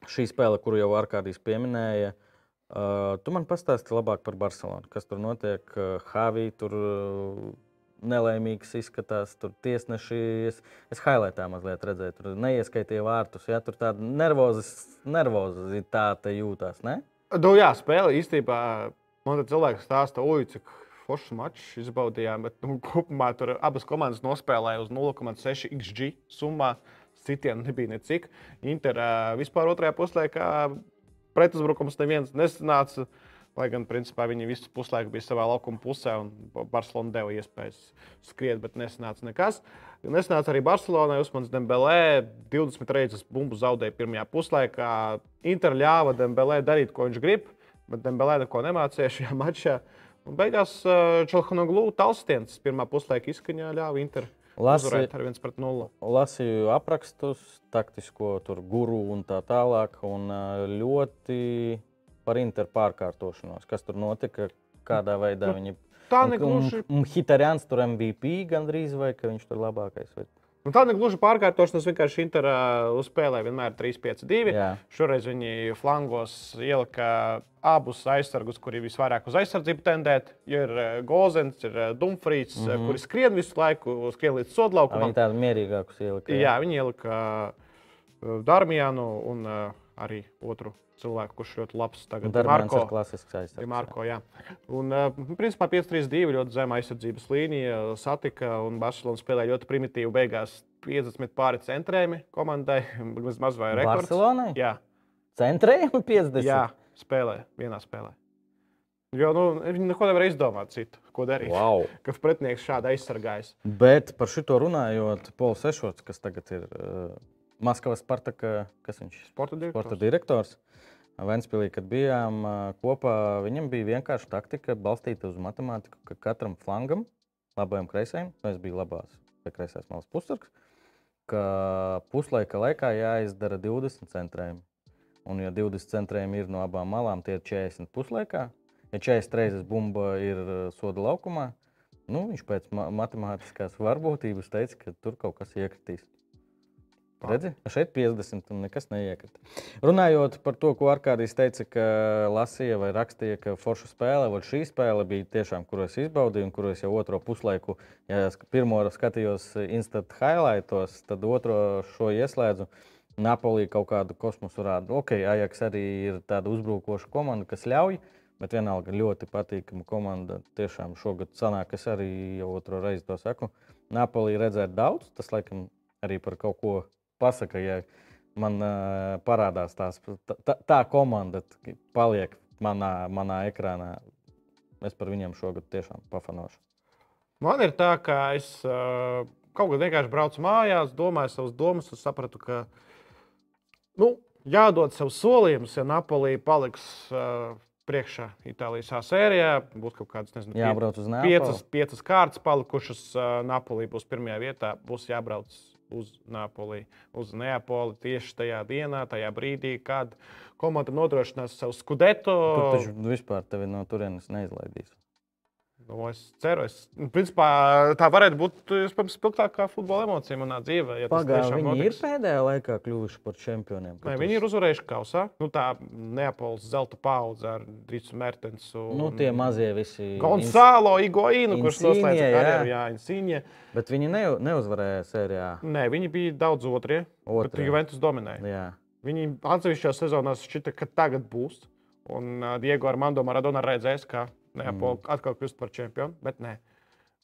[SPEAKER 1] Šī spēle, kuru jau Arkādijs pieminēja. Uh, tu man pastāsti labāk par Barcelonu. Kas tur notiek? Uh, Havī tur uh, nelaimīgs izskatās, tur tiesneši. Es, es highlightā mazliet redzēju, tur neieskaitīja vārtus. Ja, tur tāda nervozitāte jūtās. Ne?
[SPEAKER 2] Nu, jā, spēle īstenībā. Man cilvēks stāsta, oi, cik foršs mačs izbaudījām, bet nu, kopumā tur abas komandas nospēlēja uz 0,6 XG summā. Citiem nebija necik. Inter vispār otrajā puslaikā pretuzbrukums neviens nesanāca. Lai gan, principā, viņi visu puslaiku bija savā laukuma pusē, un Barcelona deva iespējas skriet, bet nesanāca nekas. Nesanāca arī Barcelonai. Usmans Dembelē 20 reizes bumbu zaudēja pirmajā puslaikā. Inter ļāva Dembelē darīt, ko viņš grib, bet Dembelē neko nemācīja šajā mačā. Un beigās Čelhanoglu talstiens pirmā puslaika izskaņā ļāva Inter
[SPEAKER 1] Lasi-
[SPEAKER 2] uzvarēt ar 1 pret 0.
[SPEAKER 1] Lasīju aprakstus, taktisko tur guru un tā tālāk. Un ā, ļoti par Inter pārkārtošanos. Kas tur notika, kādā veidā viņi.
[SPEAKER 2] Tā negluži
[SPEAKER 1] Hitarjans tur MVP gandrīz vai ka viņš tur labākais. Vai...
[SPEAKER 2] Nu, tā negluži pārkārtošanās, vienkārši Interā uzspēlēja vienmēr 3-5-2.
[SPEAKER 1] Jā.
[SPEAKER 2] Šoreiz viņi flangos ielika abus aizsargus, kuri visvairāk uz aizsardzību tendēt. Ir eh, Gozens, ir eh, Dumfrīds, mm -hmm. kuri skrien visu laiku, skrien līdz sodlaukumam.
[SPEAKER 1] Viņi tādu mierīgākus ielika.
[SPEAKER 2] Jā, viņi ielika uh, Dārmijānu un uh, arī otru cilvēku, kurš ļoti labs tagad Marko.
[SPEAKER 1] klasisks aizsargs.
[SPEAKER 2] Ja Marko, jā. Un, uh, principā 5-3-2 ļoti zema aizsardzības līnija. Satika un Barcelona spēlēja ļoti primitīvu. Beigās 50 pāri centrēmi komandai. Maz vai rekords.
[SPEAKER 1] Barcelonai?
[SPEAKER 2] Jā,
[SPEAKER 1] Centrējumi 50.
[SPEAKER 2] jā, spēlē, vienā spēlē. Jo nu, viņi neko nevar izdomāt citu, ko darīt.
[SPEAKER 1] Wow.
[SPEAKER 2] Ka pretinieks šādi aizsargājas.
[SPEAKER 1] Bet par šo runājot, Pols Ešots, kas tagad ir uh, Maskavas Spartaka, kas viņš ir?
[SPEAKER 2] Sporta direktors.
[SPEAKER 1] Sporta direktors. Ventspīlī, kad bijām kopā, viņam bija vienkārši taktika balstīta uz matemātiku, ka katram flangam, labajam kreisajam, nu, es biju labās vai kreisās malas pussargs, ka puslaika laikā jāizdara 20 centrējumi. Un, ja 20 centrējumi ir no abām malām, tie ir 40 puslaikā. Ja 40 reizes bumba ir soda laukumā, nu, viņš pēc ma matemātiskās varbūtības teica, ka tur kaut kas iekritīs. Redzi, šeit 50 un nekas neiekrita. Runājot par to, ko Arkādijs teica, ka lasīja vai rakstīja, ka forša spēle, vai šī spēle bija tiešām, kuru es izbaudīju, un kuru es jau otro puslaiku, ja pirmo skatījos instant highlightos, tad otro šo ieslēdzu. Napolī kaut kādu kosmosu rāda. Ok, Ajax arī ir tāda uzbrukoša komanda, kas ļauj, bet vienalga ļoti patīkama komanda. Tiešām šogad sanāk, es arī jau otro reizi to saku. Napolī redzēt daudz, tas laikam arī par kaut ko pasaka, ja man uh, parādās tās, tā, tā komanda, paliek manā, manā ekrānā. Es par viņiem šogad tiešām pafanošu.
[SPEAKER 2] Man ir tā, ka es uh, kaut kad vienkārši braucu mājās, domāju savas domas, un sapratu, ka nu, jādod sev solījums, ja Napolī paliks uh, priekšā Itālijas A sērijā. Būs kaut kādas, nezinu,
[SPEAKER 1] Jābrauc uz Neapoli.
[SPEAKER 2] piecas, piecas kārtas palikušas. Napolī būs pirmajā vietā, būs jābrauc uz Napoli, uz Neapoli tieši tajā dienā, tajā brīdī, kad komanda nodrošinās savu skudeto.
[SPEAKER 1] Tur taču vispār tevi no turienes neizlaidīs.
[SPEAKER 2] Nu, es ceru, es, nu, principā, tā varētu būt spilgtākā futbola emocija manā dzīvē. Ja
[SPEAKER 1] Pagaidām, viņi
[SPEAKER 2] notiks.
[SPEAKER 1] ir pēdējā laikā kļuvuši par čempioniem.
[SPEAKER 2] Nē, viņi ir uzvarējuši kausā. Nu, tā Neapolis zelta paudze ar Drīsu Mertensu.
[SPEAKER 1] Nu, tie mazie visi.
[SPEAKER 2] Gonzalo Iguainu, kurš
[SPEAKER 1] Insigne,
[SPEAKER 2] noslēdza karjeru, jā, Insigne.
[SPEAKER 1] Bet viņi ne, neuzvarēja sērijā.
[SPEAKER 2] Nē, viņi bija daudz otrie.
[SPEAKER 1] Otrie.
[SPEAKER 2] Bet Juventus dominēja.
[SPEAKER 1] Jā.
[SPEAKER 2] Viņi atsevišķās sezonās šķita, ka tagad būs. Un uh, Diego Armando Maradona redzēs, ka Neapolis mm. atkal kļūst par čempionu. Bet nē,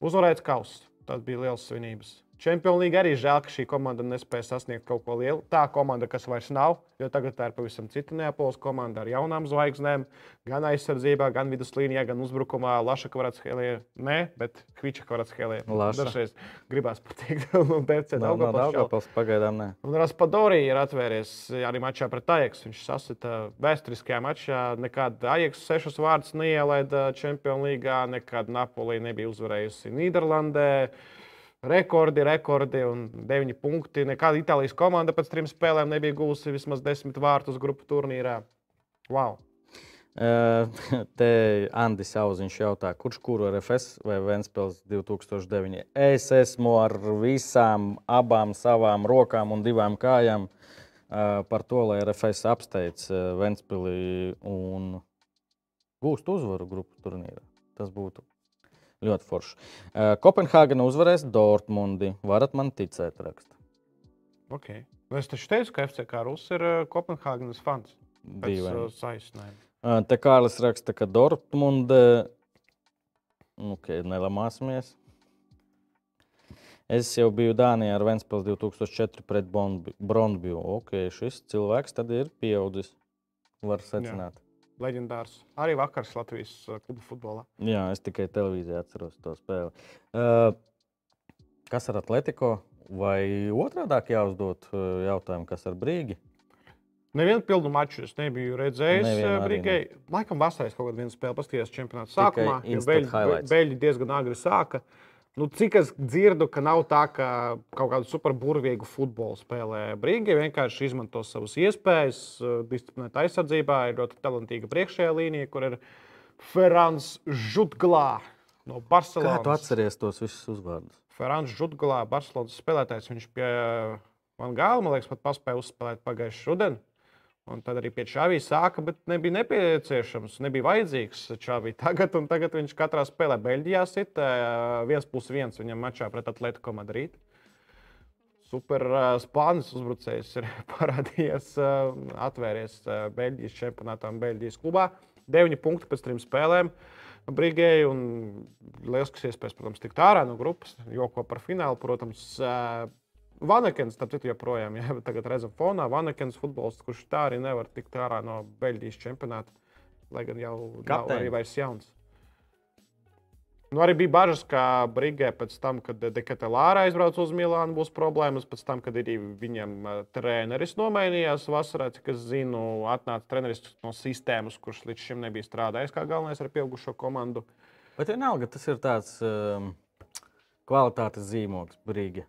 [SPEAKER 2] uzvarēts kauss. Tas bija liels svinības. Čempionu līga arī žēl, ka šī komanda nespēja sasniegt kaut ko lielu. Tā komanda, kas vairs nav, jo tagad tā ir pavisam cita Neapolis komanda ar jaunām zvaigznēm, gan aizsardzībā, gan viduslīnijā, gan uzbrukumā. Laša Kvaratskhelie, nē, bet Kviča Kvaratskhelie.
[SPEAKER 1] Laša.
[SPEAKER 2] Dažreiz gribās pateikt,
[SPEAKER 1] Nav, nav
[SPEAKER 2] Daugavpils šaubu.
[SPEAKER 1] Daugavpils pagaidām ne.
[SPEAKER 2] Un Raspadori ir atvērties arī mačā pret Ajax. Viņš sasita vēsturiskajā mačā. Nekad Ajax sešus vārdus neielaida Champions League, nekad Napoli nebija uzvarējusi Nīderlandē. Rekordi, rekordi un 9 punkti. Nekāda Itālijas komanda pēc trim spēlēm nebija guvusi vismaz 10 vārtus grupu turnīrā. Wow!
[SPEAKER 1] Uh, Te Andris Auziņš jautā, kurš kuru ar FS vai Vēnspils 2009? Es esmu ar visām abām savām rokām un divām kājām uh, par to, lai RFS apsteidz uh, Vēnspili un gūst uzvaru grupu turnīrā. Tas būtu ļoti forši. Kopenhāgena uzvarēs Dortmundi. Varat man ticēt, raksta.
[SPEAKER 2] Okay. Nu, Es taču teicu, ka FCK Rus ir Kopenhāgenes fans.
[SPEAKER 1] Dīvaini. Te Kārlis raksta, ka Dortmunde. Nu, okay, nelamāsimies. Es jau biju Dānijā ar Vēnspils 2004 pret Brondbiju. Okay, šis cilvēks tad ir pieaudzis. Var secināt.
[SPEAKER 2] Leģendārs. Arī vakars Latvijas uh, kluba futbolā.
[SPEAKER 1] Jā, es tikai televīzijā atceros to spēli. Uh, kas ar Atletico? Vai otrādi jāuzdod uh, jautājumu, kas ar Brīgi?
[SPEAKER 2] Nevienu pilnu maču es nebiju redzējis. Eh, Brīgai. Laikam, vasarā es kaut kādu spēli paskatījos čempionāta sākumā.
[SPEAKER 1] highlights.
[SPEAKER 2] beļģi diezgan agri sāka. Nu, cik es dzirdu, ka nav tā, ka kaut kādu superburvīgu futbolu spēlē Brīgai. Vienkārši izmanto savas iespējas, eh, disciplinēt aizsardzībā. Ir ļoti talantīga priekšējā līnija, kur ir Ferrans Žutglā no
[SPEAKER 1] Kā
[SPEAKER 2] Barcelonas.
[SPEAKER 1] tu atceries tos visus uzvārdus?
[SPEAKER 2] Ferrans Žutgalā, Barcelonas spēlētājs. Viņš pie Van Gāla, man liekas, pat paspēja uzspēlēt pagājušā rudenī. Un tad arī pie Čāvijas sāka, bet nebija nepieciešams, nebija vajadzīgs Čāvija tagad. Tagad viņš katrā spēlē Beļģijā sit eh, viens plus viens viņam mačā pret Atletico Madrid. Super spānis uzbrucējs ir parādījies, atvēries Beļģijas čempionātā un Beļģijas klubā. 9 punkti pēc trim spēlēm. Brigēji un lielisks iespējas, protams, tikt ārā no grupas. Joko par finālu, protams, Vanekens, citu, joprojām, ja tagad redzam fonā, Vanekens futbolists, kurš tā arī nevar tikt ārā no Beļģijas čempionāta, lai gan jau nav arī vairs jauns. Nu, arī bija bažas, ka Brīsē pēc tam, kad Dekatelāra aizbrauca uz Milānu, būs problēmas. Pēc tam, kad arī viņam treneris nomainījās vasarā, cik es zinu, atnāca treneris no sistēmas, kurš līdz šim nebija strādājis kā galvenais ar pieaugušo komandu.
[SPEAKER 1] Bet vienalga tas ir tāds um, kvalitātes zīmogs, brīdi.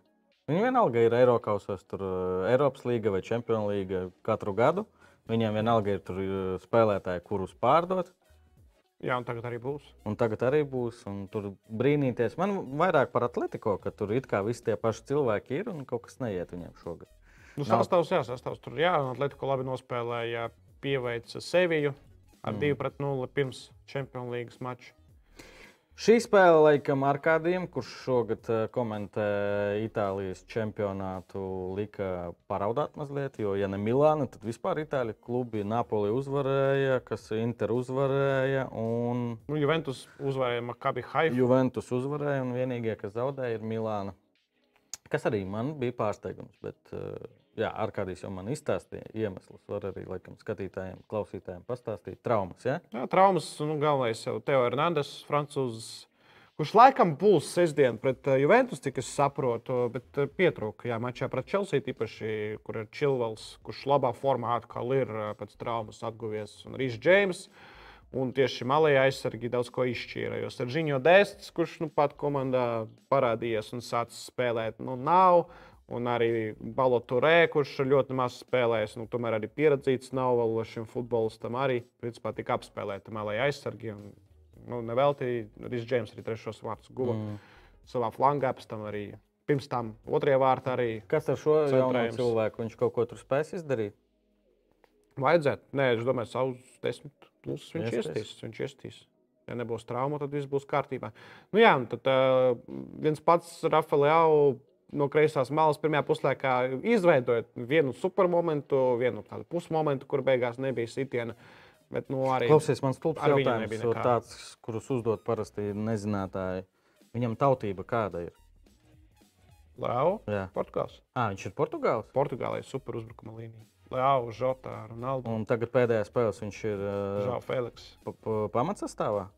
[SPEAKER 1] Viņi vienalga ir Eiropas, tur uh, Eiropas līga vai Champions līga katru gadu. Viņiem vienalga ir tur uh, spēlētāji, kurus pārdot.
[SPEAKER 2] Jā, un tagad arī būs.
[SPEAKER 1] Un tagad arī būs. Tur brīnīties. Man vairāk par atletico, ka tur it kā visi tie paši cilvēki ir un kaut kas neiet viņiem šogad.
[SPEAKER 2] Nu,
[SPEAKER 1] Nav-
[SPEAKER 2] sastāvs, jā, sastāvs tur, jā, un Atletico labi nospēlēja, pieveica Seviju ar
[SPEAKER 1] Mm.
[SPEAKER 2] 2 pret 0 pirms Champions League mača.
[SPEAKER 1] Šī spēle, laikam, Arkādijam, kurš šogad eh, komentē Itālijas čempionātu, lika paraudāt mazliet. Jo, ja ne Milāna, tad vispār Itāļu klubi Napoli uzvarēja, kas Inter uzvarēja un
[SPEAKER 2] Nu, Juventus uzvarēja Makabi Haifu.
[SPEAKER 1] Juventus uzvarēja. Un vienīgie, kas zaudēja, ir Milāna. Kas arī man bija pārsteigums. Bet, eh, jā, Arkādijs jau man izstāstīja iemeslus. Var arī laikam, skatītājiem, klausītājiem pastāstīt traumas. Ja?
[SPEAKER 2] Jā, traumas, nu, galvenais jau Teo Hernandez, francūzs, kurš laikam būs sestdien pret uh, Juventus, cik es saprotu, bet uh, pietrūka. Jā, mačā pret Chelsea īpaši, kur ir Chilvels, kurš labā formā atkal ir uh, pēc traumas atguvies, un Rīss Džeims. Un tieši malējā aizsargi daudz ko izšķīra. Jo Sergiņo Dēsts, kurš nu pat komandā parādījies un sācis spēlēt, nu nav. Un arī Baloturē, kurš ļoti maz spēlējis, nu, tomēr arī pieredzīts nav vēl šim futbolistam. Arī principā tika apspēlēta malējā aizsargi. Un, nu, nevelti Rīss Džeims arī trešos vārdus guva mm. savā flangā, pēc tam arī pirms tam otrajā vārtā arī
[SPEAKER 1] Kas ar šo jauno
[SPEAKER 2] Centrējums.
[SPEAKER 1] cilvēku? Viņš kaut ko tur spēs izdarīt.
[SPEAKER 2] vajadzētu. Nē, es domāju, savus desmit plus viņš
[SPEAKER 1] Iestīs.
[SPEAKER 2] Viņš iestīs. Ja nebūs trauma, tad viss būs kārtībā. Nu, jā, tad uh, viens pats Rafael no kreisās malas pirmajā puslaikā izveidoja vienu supermomentu, vienu tādu pusmomentu, kur beigās nebija sitiena. Bet, nu, arī
[SPEAKER 1] Klausies, man stulbs jautājums, tāds, kurus uzdod parasti nezinātāji. Viņam tautība kāda ir?
[SPEAKER 2] Leo,
[SPEAKER 1] Jā.
[SPEAKER 2] Portugāls.
[SPEAKER 1] À, viņš ir Portugāls.
[SPEAKER 2] Portugālē ir super uzbrukuma līnija. Leo, Žota, Ronaldo,
[SPEAKER 1] Un tagad pēdējā spēlē viņš ir
[SPEAKER 2] Žao
[SPEAKER 1] uh,
[SPEAKER 2] Feliks.
[SPEAKER 1] pa- pa- pamatsastāvā.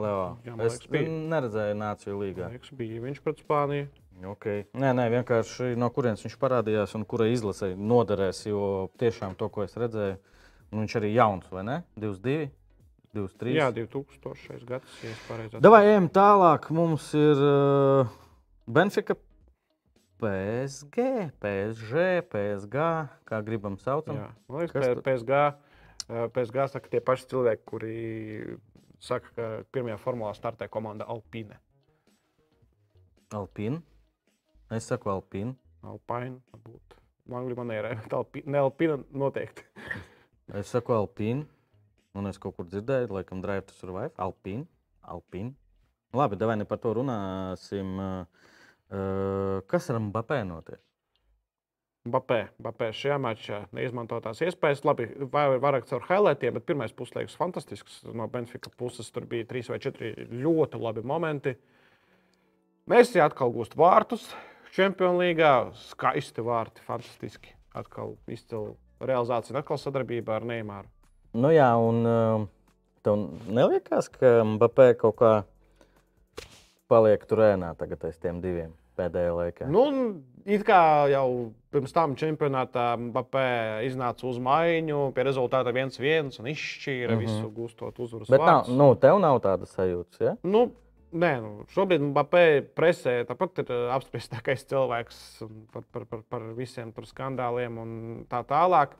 [SPEAKER 1] Leo.
[SPEAKER 2] Jā, man
[SPEAKER 1] es
[SPEAKER 2] liekas, bija.
[SPEAKER 1] neredzēju Nāciju līgā.
[SPEAKER 2] Liekas, bija viņš pret Spāniju.
[SPEAKER 1] Okay. Nē, nē, vienkārši no kurienes viņš parādījās un kurai izlasē noderēs. Jo tiešām to, ko es redzēju, un viņš arī jauns, vai ne? 22, 23.
[SPEAKER 2] Jā, 2000. gads, ja atceros.
[SPEAKER 1] Davai ejam tālāk. Mums ir uh, Benfica, PSG, PSG, PSG, kā gribam saucam.
[SPEAKER 2] Jā, liekas,
[SPEAKER 1] Kas
[SPEAKER 2] ka
[SPEAKER 1] tad?
[SPEAKER 2] PSG, eh, PSG saka tie paši cilvēki, kuri saka, ka pirmajā formulā startē komanda Alpine.
[SPEAKER 1] Alpīna. Es saku Alpīna.
[SPEAKER 2] Alpine, varbūt. Angļu manierē, ne Alpine noteikti.
[SPEAKER 1] Es saku Alpīna. Un es kaut kur dzirdēju, laikam, Drive to Survive. Alpīna. Alpīna. Labi, davai ne par to runāsim. Uh, kas ar Mbappé notiek?
[SPEAKER 2] Bapē, Bapē šajā mačā neizmantotās iespējas. Labi, vai- vairāk caur highlightiem, bet pirmais puslaiks fantastisks. No Benfica puses tur bija trīs vai četri ļoti labi momenti. Mēs atkal gūstam vārtus Champions League. Skaisti vārti, fantastiski. Atkal izcila realizācija atkal sadarbība ar Neimāru.
[SPEAKER 1] Nu jā, un uh, tev neliekas, ka Mbappé kaut kā paliek tur ēnā tagad aiz tiem diviem pēdējā laikā?
[SPEAKER 2] Nu, it kā jau pirms tam čempionātā Mbappé iznāca uz maiņu, pie rezultāta 1-1 un izšķīra mm. -hmm. visu, gūstot uzvaras.
[SPEAKER 1] Bet nav, nu, tev nav tādas sajūtas. Ja?
[SPEAKER 2] Nu, nē, nu, šobrīd Mbappé presē tāpat ir ā, apspriestākais cilvēks par, par, par, par visiem skandāliem un tā tālāk.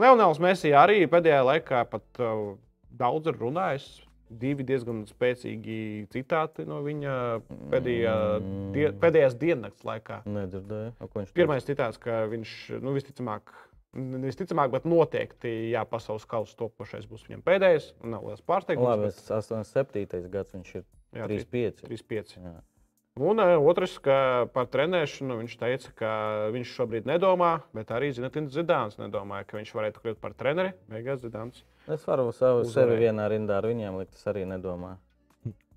[SPEAKER 2] Leonels Messi arī pēdējā laikā pat uh, daudz ir runājis. Divi diezgan spēcīgi citāti no viņa pēdējā, die, pēdējās diennakts laikā.
[SPEAKER 1] Nedzirdēju?
[SPEAKER 2] Pirmais citāts, ka viņš nu, visticamāk, visticamāk, bet noteikti jā, pasaules kausa topošais būs viņam pēdējais. Nav liels pārsteigums.
[SPEAKER 1] Labi,
[SPEAKER 2] bet-
[SPEAKER 1] es 87. gads viņš ir 35.
[SPEAKER 2] 3-5.
[SPEAKER 1] Jā.
[SPEAKER 2] Un uh, otrs, ka par trenēšanu viņš teica, ka viņš šobrīd nedomā, bet arī Zinatins Zidāns nedomāja, ka viņš varētu kļūt par treneri. Beigās Zidāns.
[SPEAKER 1] Es varu savu sevi vienā rindā ar viņiem likt, es arī nedomāju.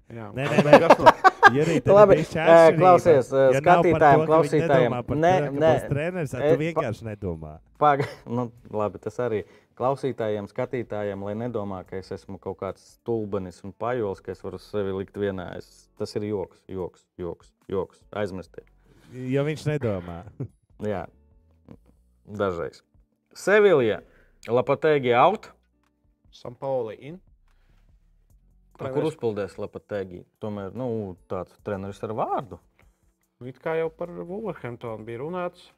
[SPEAKER 2] Jā,
[SPEAKER 3] Nē, nē, nē. Jurī, tev
[SPEAKER 1] Labi,
[SPEAKER 3] atšķirība.
[SPEAKER 1] klausies,
[SPEAKER 3] Ja
[SPEAKER 1] skatītājiem, klausītājiem, nē, nē,
[SPEAKER 3] treneris, tu
[SPEAKER 1] pa-
[SPEAKER 3] vienkārši nedomā.
[SPEAKER 1] Paga, nu, labi, tas arī klausītājiem, skatītājiem, lai nedomā, ka es esmu kaut kāds stulbenis un pajols, ka es varu sevi likt vienā. Es, tas ir joks, joks, joks, joks. aizmirstiet.
[SPEAKER 3] Jo viņš nedomā.
[SPEAKER 1] Jā, dažreiz. Sevilija, Lapatēgi out.
[SPEAKER 2] Sampauli in.
[SPEAKER 1] Ar kur uzpildēs Lapatēgi? Tomēr nu, tāds treneris ar vārdu.
[SPEAKER 2] It kā jau par Wolverhamptonu bija runāts.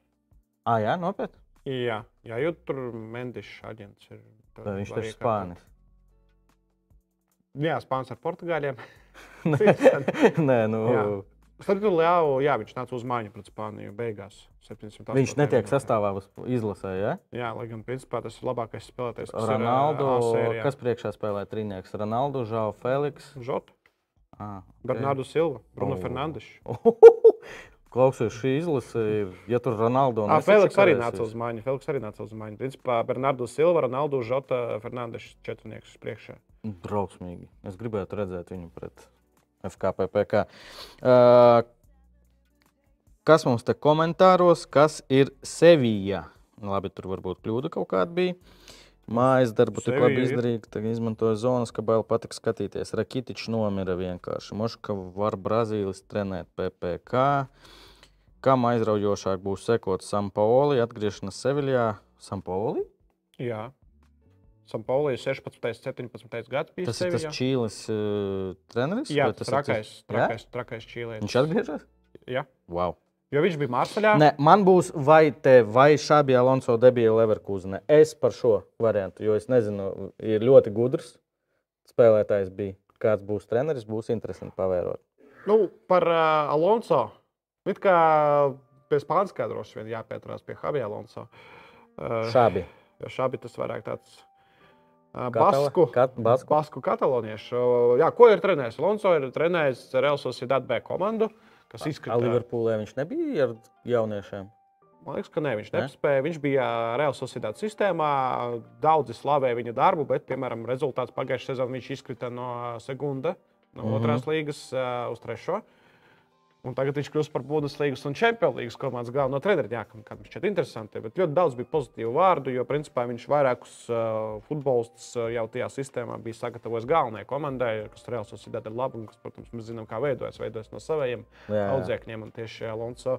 [SPEAKER 1] Ah, jā, nopietni.
[SPEAKER 2] Jā, jā jo tur Mendišs aģents ir.
[SPEAKER 1] Vai Viņš taču ir spānis.
[SPEAKER 2] Jā, Spānis ar Portugāļiem.
[SPEAKER 1] Nē, nu,
[SPEAKER 2] Jā. Starp citu, Leau, jā, viņš nāca uz mājiņu pret Spāniju beigās. 708.
[SPEAKER 1] Viņš netiek sastāvā izlasē, ja?
[SPEAKER 2] Jā, lai gan principā tas ir labākais spēlētājs. kas ir,
[SPEAKER 1] Ronaldu,
[SPEAKER 2] sērijā.
[SPEAKER 1] kas priekšā spēlē trīnieks? Ronaldu, Žao Feliks.
[SPEAKER 2] Žota,
[SPEAKER 1] Ah,
[SPEAKER 2] Bernardu Silva, Bruno
[SPEAKER 1] O.
[SPEAKER 2] Fernandes.
[SPEAKER 1] Klausies, šī izlase ja tur Ronaldu un
[SPEAKER 2] Feliks arī nāca uz mājiņu. Feliks arī nāca uz mājiņu. Principā Bernardu Silva, Ronaldu, Žota, Fernandes četrnieks priekšā.
[SPEAKER 1] Drausmīgi. Es gribētu redzēt viņu pret FKPPK. Uh, kas mums te komentāros, kas ir Sevija? Labi, tur varbūt kļūda kaut kāda bija. Mājas darbu tik labi izdarīja, ka izmantoja zonas, ka bail patīk skatīties. Rakitičs nomira vienkārši. Moška var Brazīlis trenēt PPK. Kam aizraujošāk būs sekot Sampaoli, atgriešanās Seviljā? Sampaoli?
[SPEAKER 2] Jā. Sampaulī 16, 17 gads bija.
[SPEAKER 1] Tas ir tas
[SPEAKER 2] Sevijā.
[SPEAKER 1] Čīles uh, treneris?
[SPEAKER 2] Jā, tas
[SPEAKER 1] ir
[SPEAKER 2] trakais,
[SPEAKER 1] Jā?
[SPEAKER 2] trakais, trakais čīlietis.
[SPEAKER 1] Viņš atgriežas?
[SPEAKER 2] Jā.
[SPEAKER 1] Wow.
[SPEAKER 2] Jo viņš bija Marseļā.
[SPEAKER 1] Nē, man būs vai te, vai Šābi Alonso debija Leverkusenē. Es par šo variantu, jo es nezinu, ir ļoti gudrs spēlētājs bija. Kāds būs treneris, būs interesanti pavērot.
[SPEAKER 2] Nu, par uh, Alonso. It kā pie Spānijas droši vien jāpieturās pie Javier Alonso. Uh,
[SPEAKER 1] Šābi.
[SPEAKER 2] Jo šādi tas vairāk tāds uh, basku,
[SPEAKER 1] kat- basku.
[SPEAKER 2] basku kataloniešu. Uh, Jā, ko ir trenējis? Alonso ir trenējis Real Sociedad B komandu, kas izkrita.
[SPEAKER 1] Liverpoolē viņš nebija ar jauniešiem.
[SPEAKER 2] Man liekas, ka ne, viņš
[SPEAKER 1] Ne?
[SPEAKER 2] nespēja. Viņš bija Real Sociedad sistēmā. Daudzi slavēja viņa darbu, bet, piemēram, rezultāts pagājušajā sezonā viņš izkrita no Segunda, no mm. -hmm. otrās līgas uh, uz trešo. Un tagad viņš kļūst par Bundeslīgas un Champions League komandas galveno treneru. Jā, kam- kam šķiet interesanti. Bet ļoti daudz bija pozitīvu vārdu, jo principā viņš vairākus uh, futbolistus uh, jau tajā sistēmā bija sagatavojis galvenajai komandai, kas Real Sociedad ir laba un kas, protams, mēs zinām, kā veidojas. Veidojas no saviem audzēkņiem un tieši Alonso.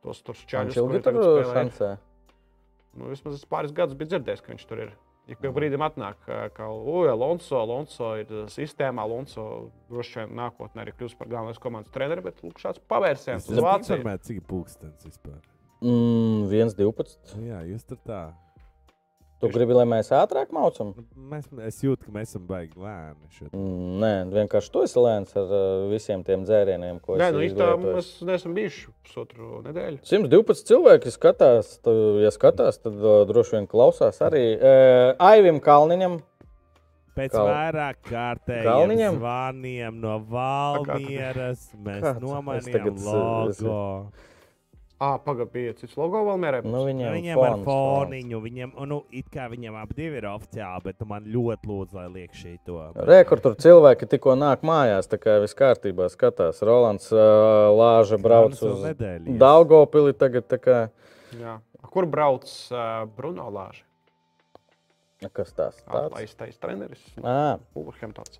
[SPEAKER 2] Tos tur
[SPEAKER 1] Viņš
[SPEAKER 2] čaļus,
[SPEAKER 1] ilgi tur
[SPEAKER 2] tagad spēlē, ir-
[SPEAKER 1] šancē.
[SPEAKER 2] Nu, vismaz es pāris gadus biju dzirdējis, ka viņš tur ir. Ik pēc brīdim atnāk, ā, ka Alonso, Alonso ir ā, sistēmā. Alonso droši vien nākotnē arī kļūs par galvenais komandas treneru, bet lūk, šāds pavērsiens uz Vāciju.
[SPEAKER 3] informēt, cik ir pūkstens vispār.
[SPEAKER 1] Mm, 1-12.
[SPEAKER 3] Nu, jā, jūs tur tā.
[SPEAKER 1] Tu gribi, lai mēs ātrāk maucam?
[SPEAKER 3] Nu, Mēs, es jūtu, ka mēs esam baigi lēni. šeit.
[SPEAKER 1] Mm, nē, vienkārši tu esi lēns ar uh, visiem tiem dzērieniem, ko
[SPEAKER 2] Nē, nu
[SPEAKER 1] izvietojis.
[SPEAKER 2] mēs neesam bijuši pusotru nedēļu.
[SPEAKER 1] 112 cilvēki skatās, tu, ja skatās, tad uh, droši vien klausās arī uh, Aivim Kalniņam.
[SPEAKER 3] Pēc
[SPEAKER 1] Kal-
[SPEAKER 3] vairāk kārtējiem zvaniem no Valmieras mēs?
[SPEAKER 1] Es
[SPEAKER 3] nomainījām
[SPEAKER 1] tagad,
[SPEAKER 3] logo.
[SPEAKER 2] Ah, pagaidi, cits logo vēl mērē.
[SPEAKER 1] Nu, viņam
[SPEAKER 3] Viņam ar
[SPEAKER 1] fons,
[SPEAKER 3] foniņu, viņam, nu, it kā viņam abi divi ir oficiāli, bet man ļoti lūdzu, lai liek šī to.
[SPEAKER 1] fons. Re, kur tur cilvēki tikko nāk mājās, tā kā viss kārtībā skatās. Rolands uh, Lāža brauc uz
[SPEAKER 3] nedēļu.
[SPEAKER 1] Daugopili tagad, tā kā,
[SPEAKER 2] Jā. Kur brauc uh, Bruno Lāža?
[SPEAKER 1] Kas tās tāds?
[SPEAKER 2] Atlaistais treneris.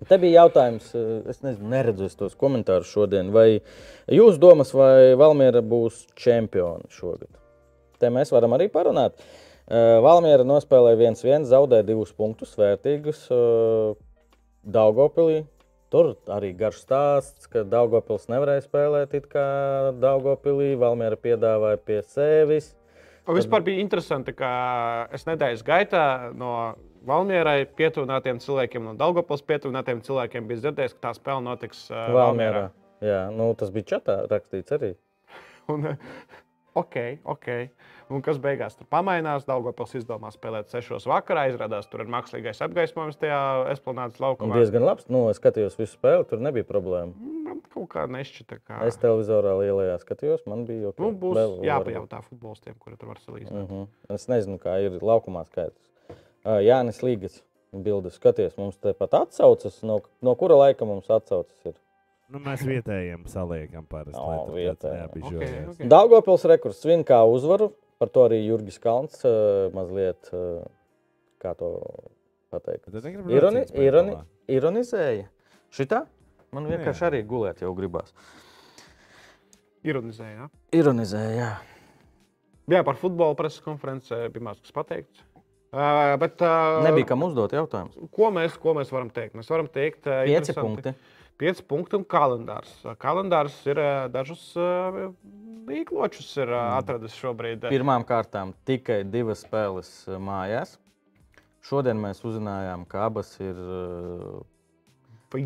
[SPEAKER 1] Te bija jautājums, eh, es nezinu, neredzu tos komentārus šodien. Vai jūs domas, vai Valmiera būs čempioni šogad? Te mēs varam arī parunāt. Valmiera nospēlēja 1-1, zaudēja divus punktus, vērtīgus Daugopilī. Tur arī garš stāsts, ka Daugopils nevarēja spēlēt it kā Daugopilī. Valmiera piedāvāja pie sevis.
[SPEAKER 2] Un vispār bija interesanti, ka es nedēļas gaitā no Valmierai pietuvinātiem cilvēkiem, no Daugopils pietuvinātiem cilvēkiem bija dzirdējis, ka tā spēle notiks uh, Valmierā.
[SPEAKER 1] Valmierā. Jā, nu, tas bija čatā rakstīts arī.
[SPEAKER 2] Un, ok, ok. Un kas beigās tur pamainās? Daugopils izdomā spēlēt 6 vakarā. Izrādās, tur ir mākslīgais apgaismojums tajā esplanādes laukumā.
[SPEAKER 1] diezgan labs. Nu, es skatījos visu spēli, tur nebija problēma.
[SPEAKER 2] Man kaut kā nešķita, ka
[SPEAKER 1] Es televizorā lielajā skatījos, man bija ok.
[SPEAKER 2] nu, būs
[SPEAKER 1] Vēl
[SPEAKER 2] jāpajautā futbolistiem, kuri tur var salīdzināt.
[SPEAKER 1] būt. Mhm. Es nezinu, kā ir laukumā skaidrs. Uh, Jānis Līgas bildes skaties, mums te pat atsaucas, no, no kura laika mums atsaucas ir.
[SPEAKER 3] Nu, mēs vietējiem saliekam parasti.
[SPEAKER 1] O,
[SPEAKER 3] lai tur kāds
[SPEAKER 1] vietējiem.
[SPEAKER 3] neapbižojas.
[SPEAKER 2] Ok, ok.
[SPEAKER 1] Daugopils rekurs svin kā uzvaru, Par to arī Jurgis Kalns eh, mazliet, eh, kā to pateikt, ironi, ironi, ironizēja. Šitā man vienkārši
[SPEAKER 3] jā.
[SPEAKER 1] arī gulēt jau gribās.
[SPEAKER 2] Ironizēja, jā.
[SPEAKER 1] Ironizēja, jā.
[SPEAKER 2] Jā, par futbola preses konferencē bija maz kas pateikts. Uh, bet, uh,
[SPEAKER 1] Nebija kam uzdot jautājumus.
[SPEAKER 2] Ko mēs, ko mēs varam teikt? Mēs varam teikt, ka uh,
[SPEAKER 1] pieci punkti.
[SPEAKER 2] Uh, 5 punkti un kalendārs. Kalendārs ir eh, dažus eh, īkločus ir eh, mm. atradis šobrīd.
[SPEAKER 1] Pirmām kārtām tikai divas spēles mājās. Šodien mēs uzzinājām, ka abas ir.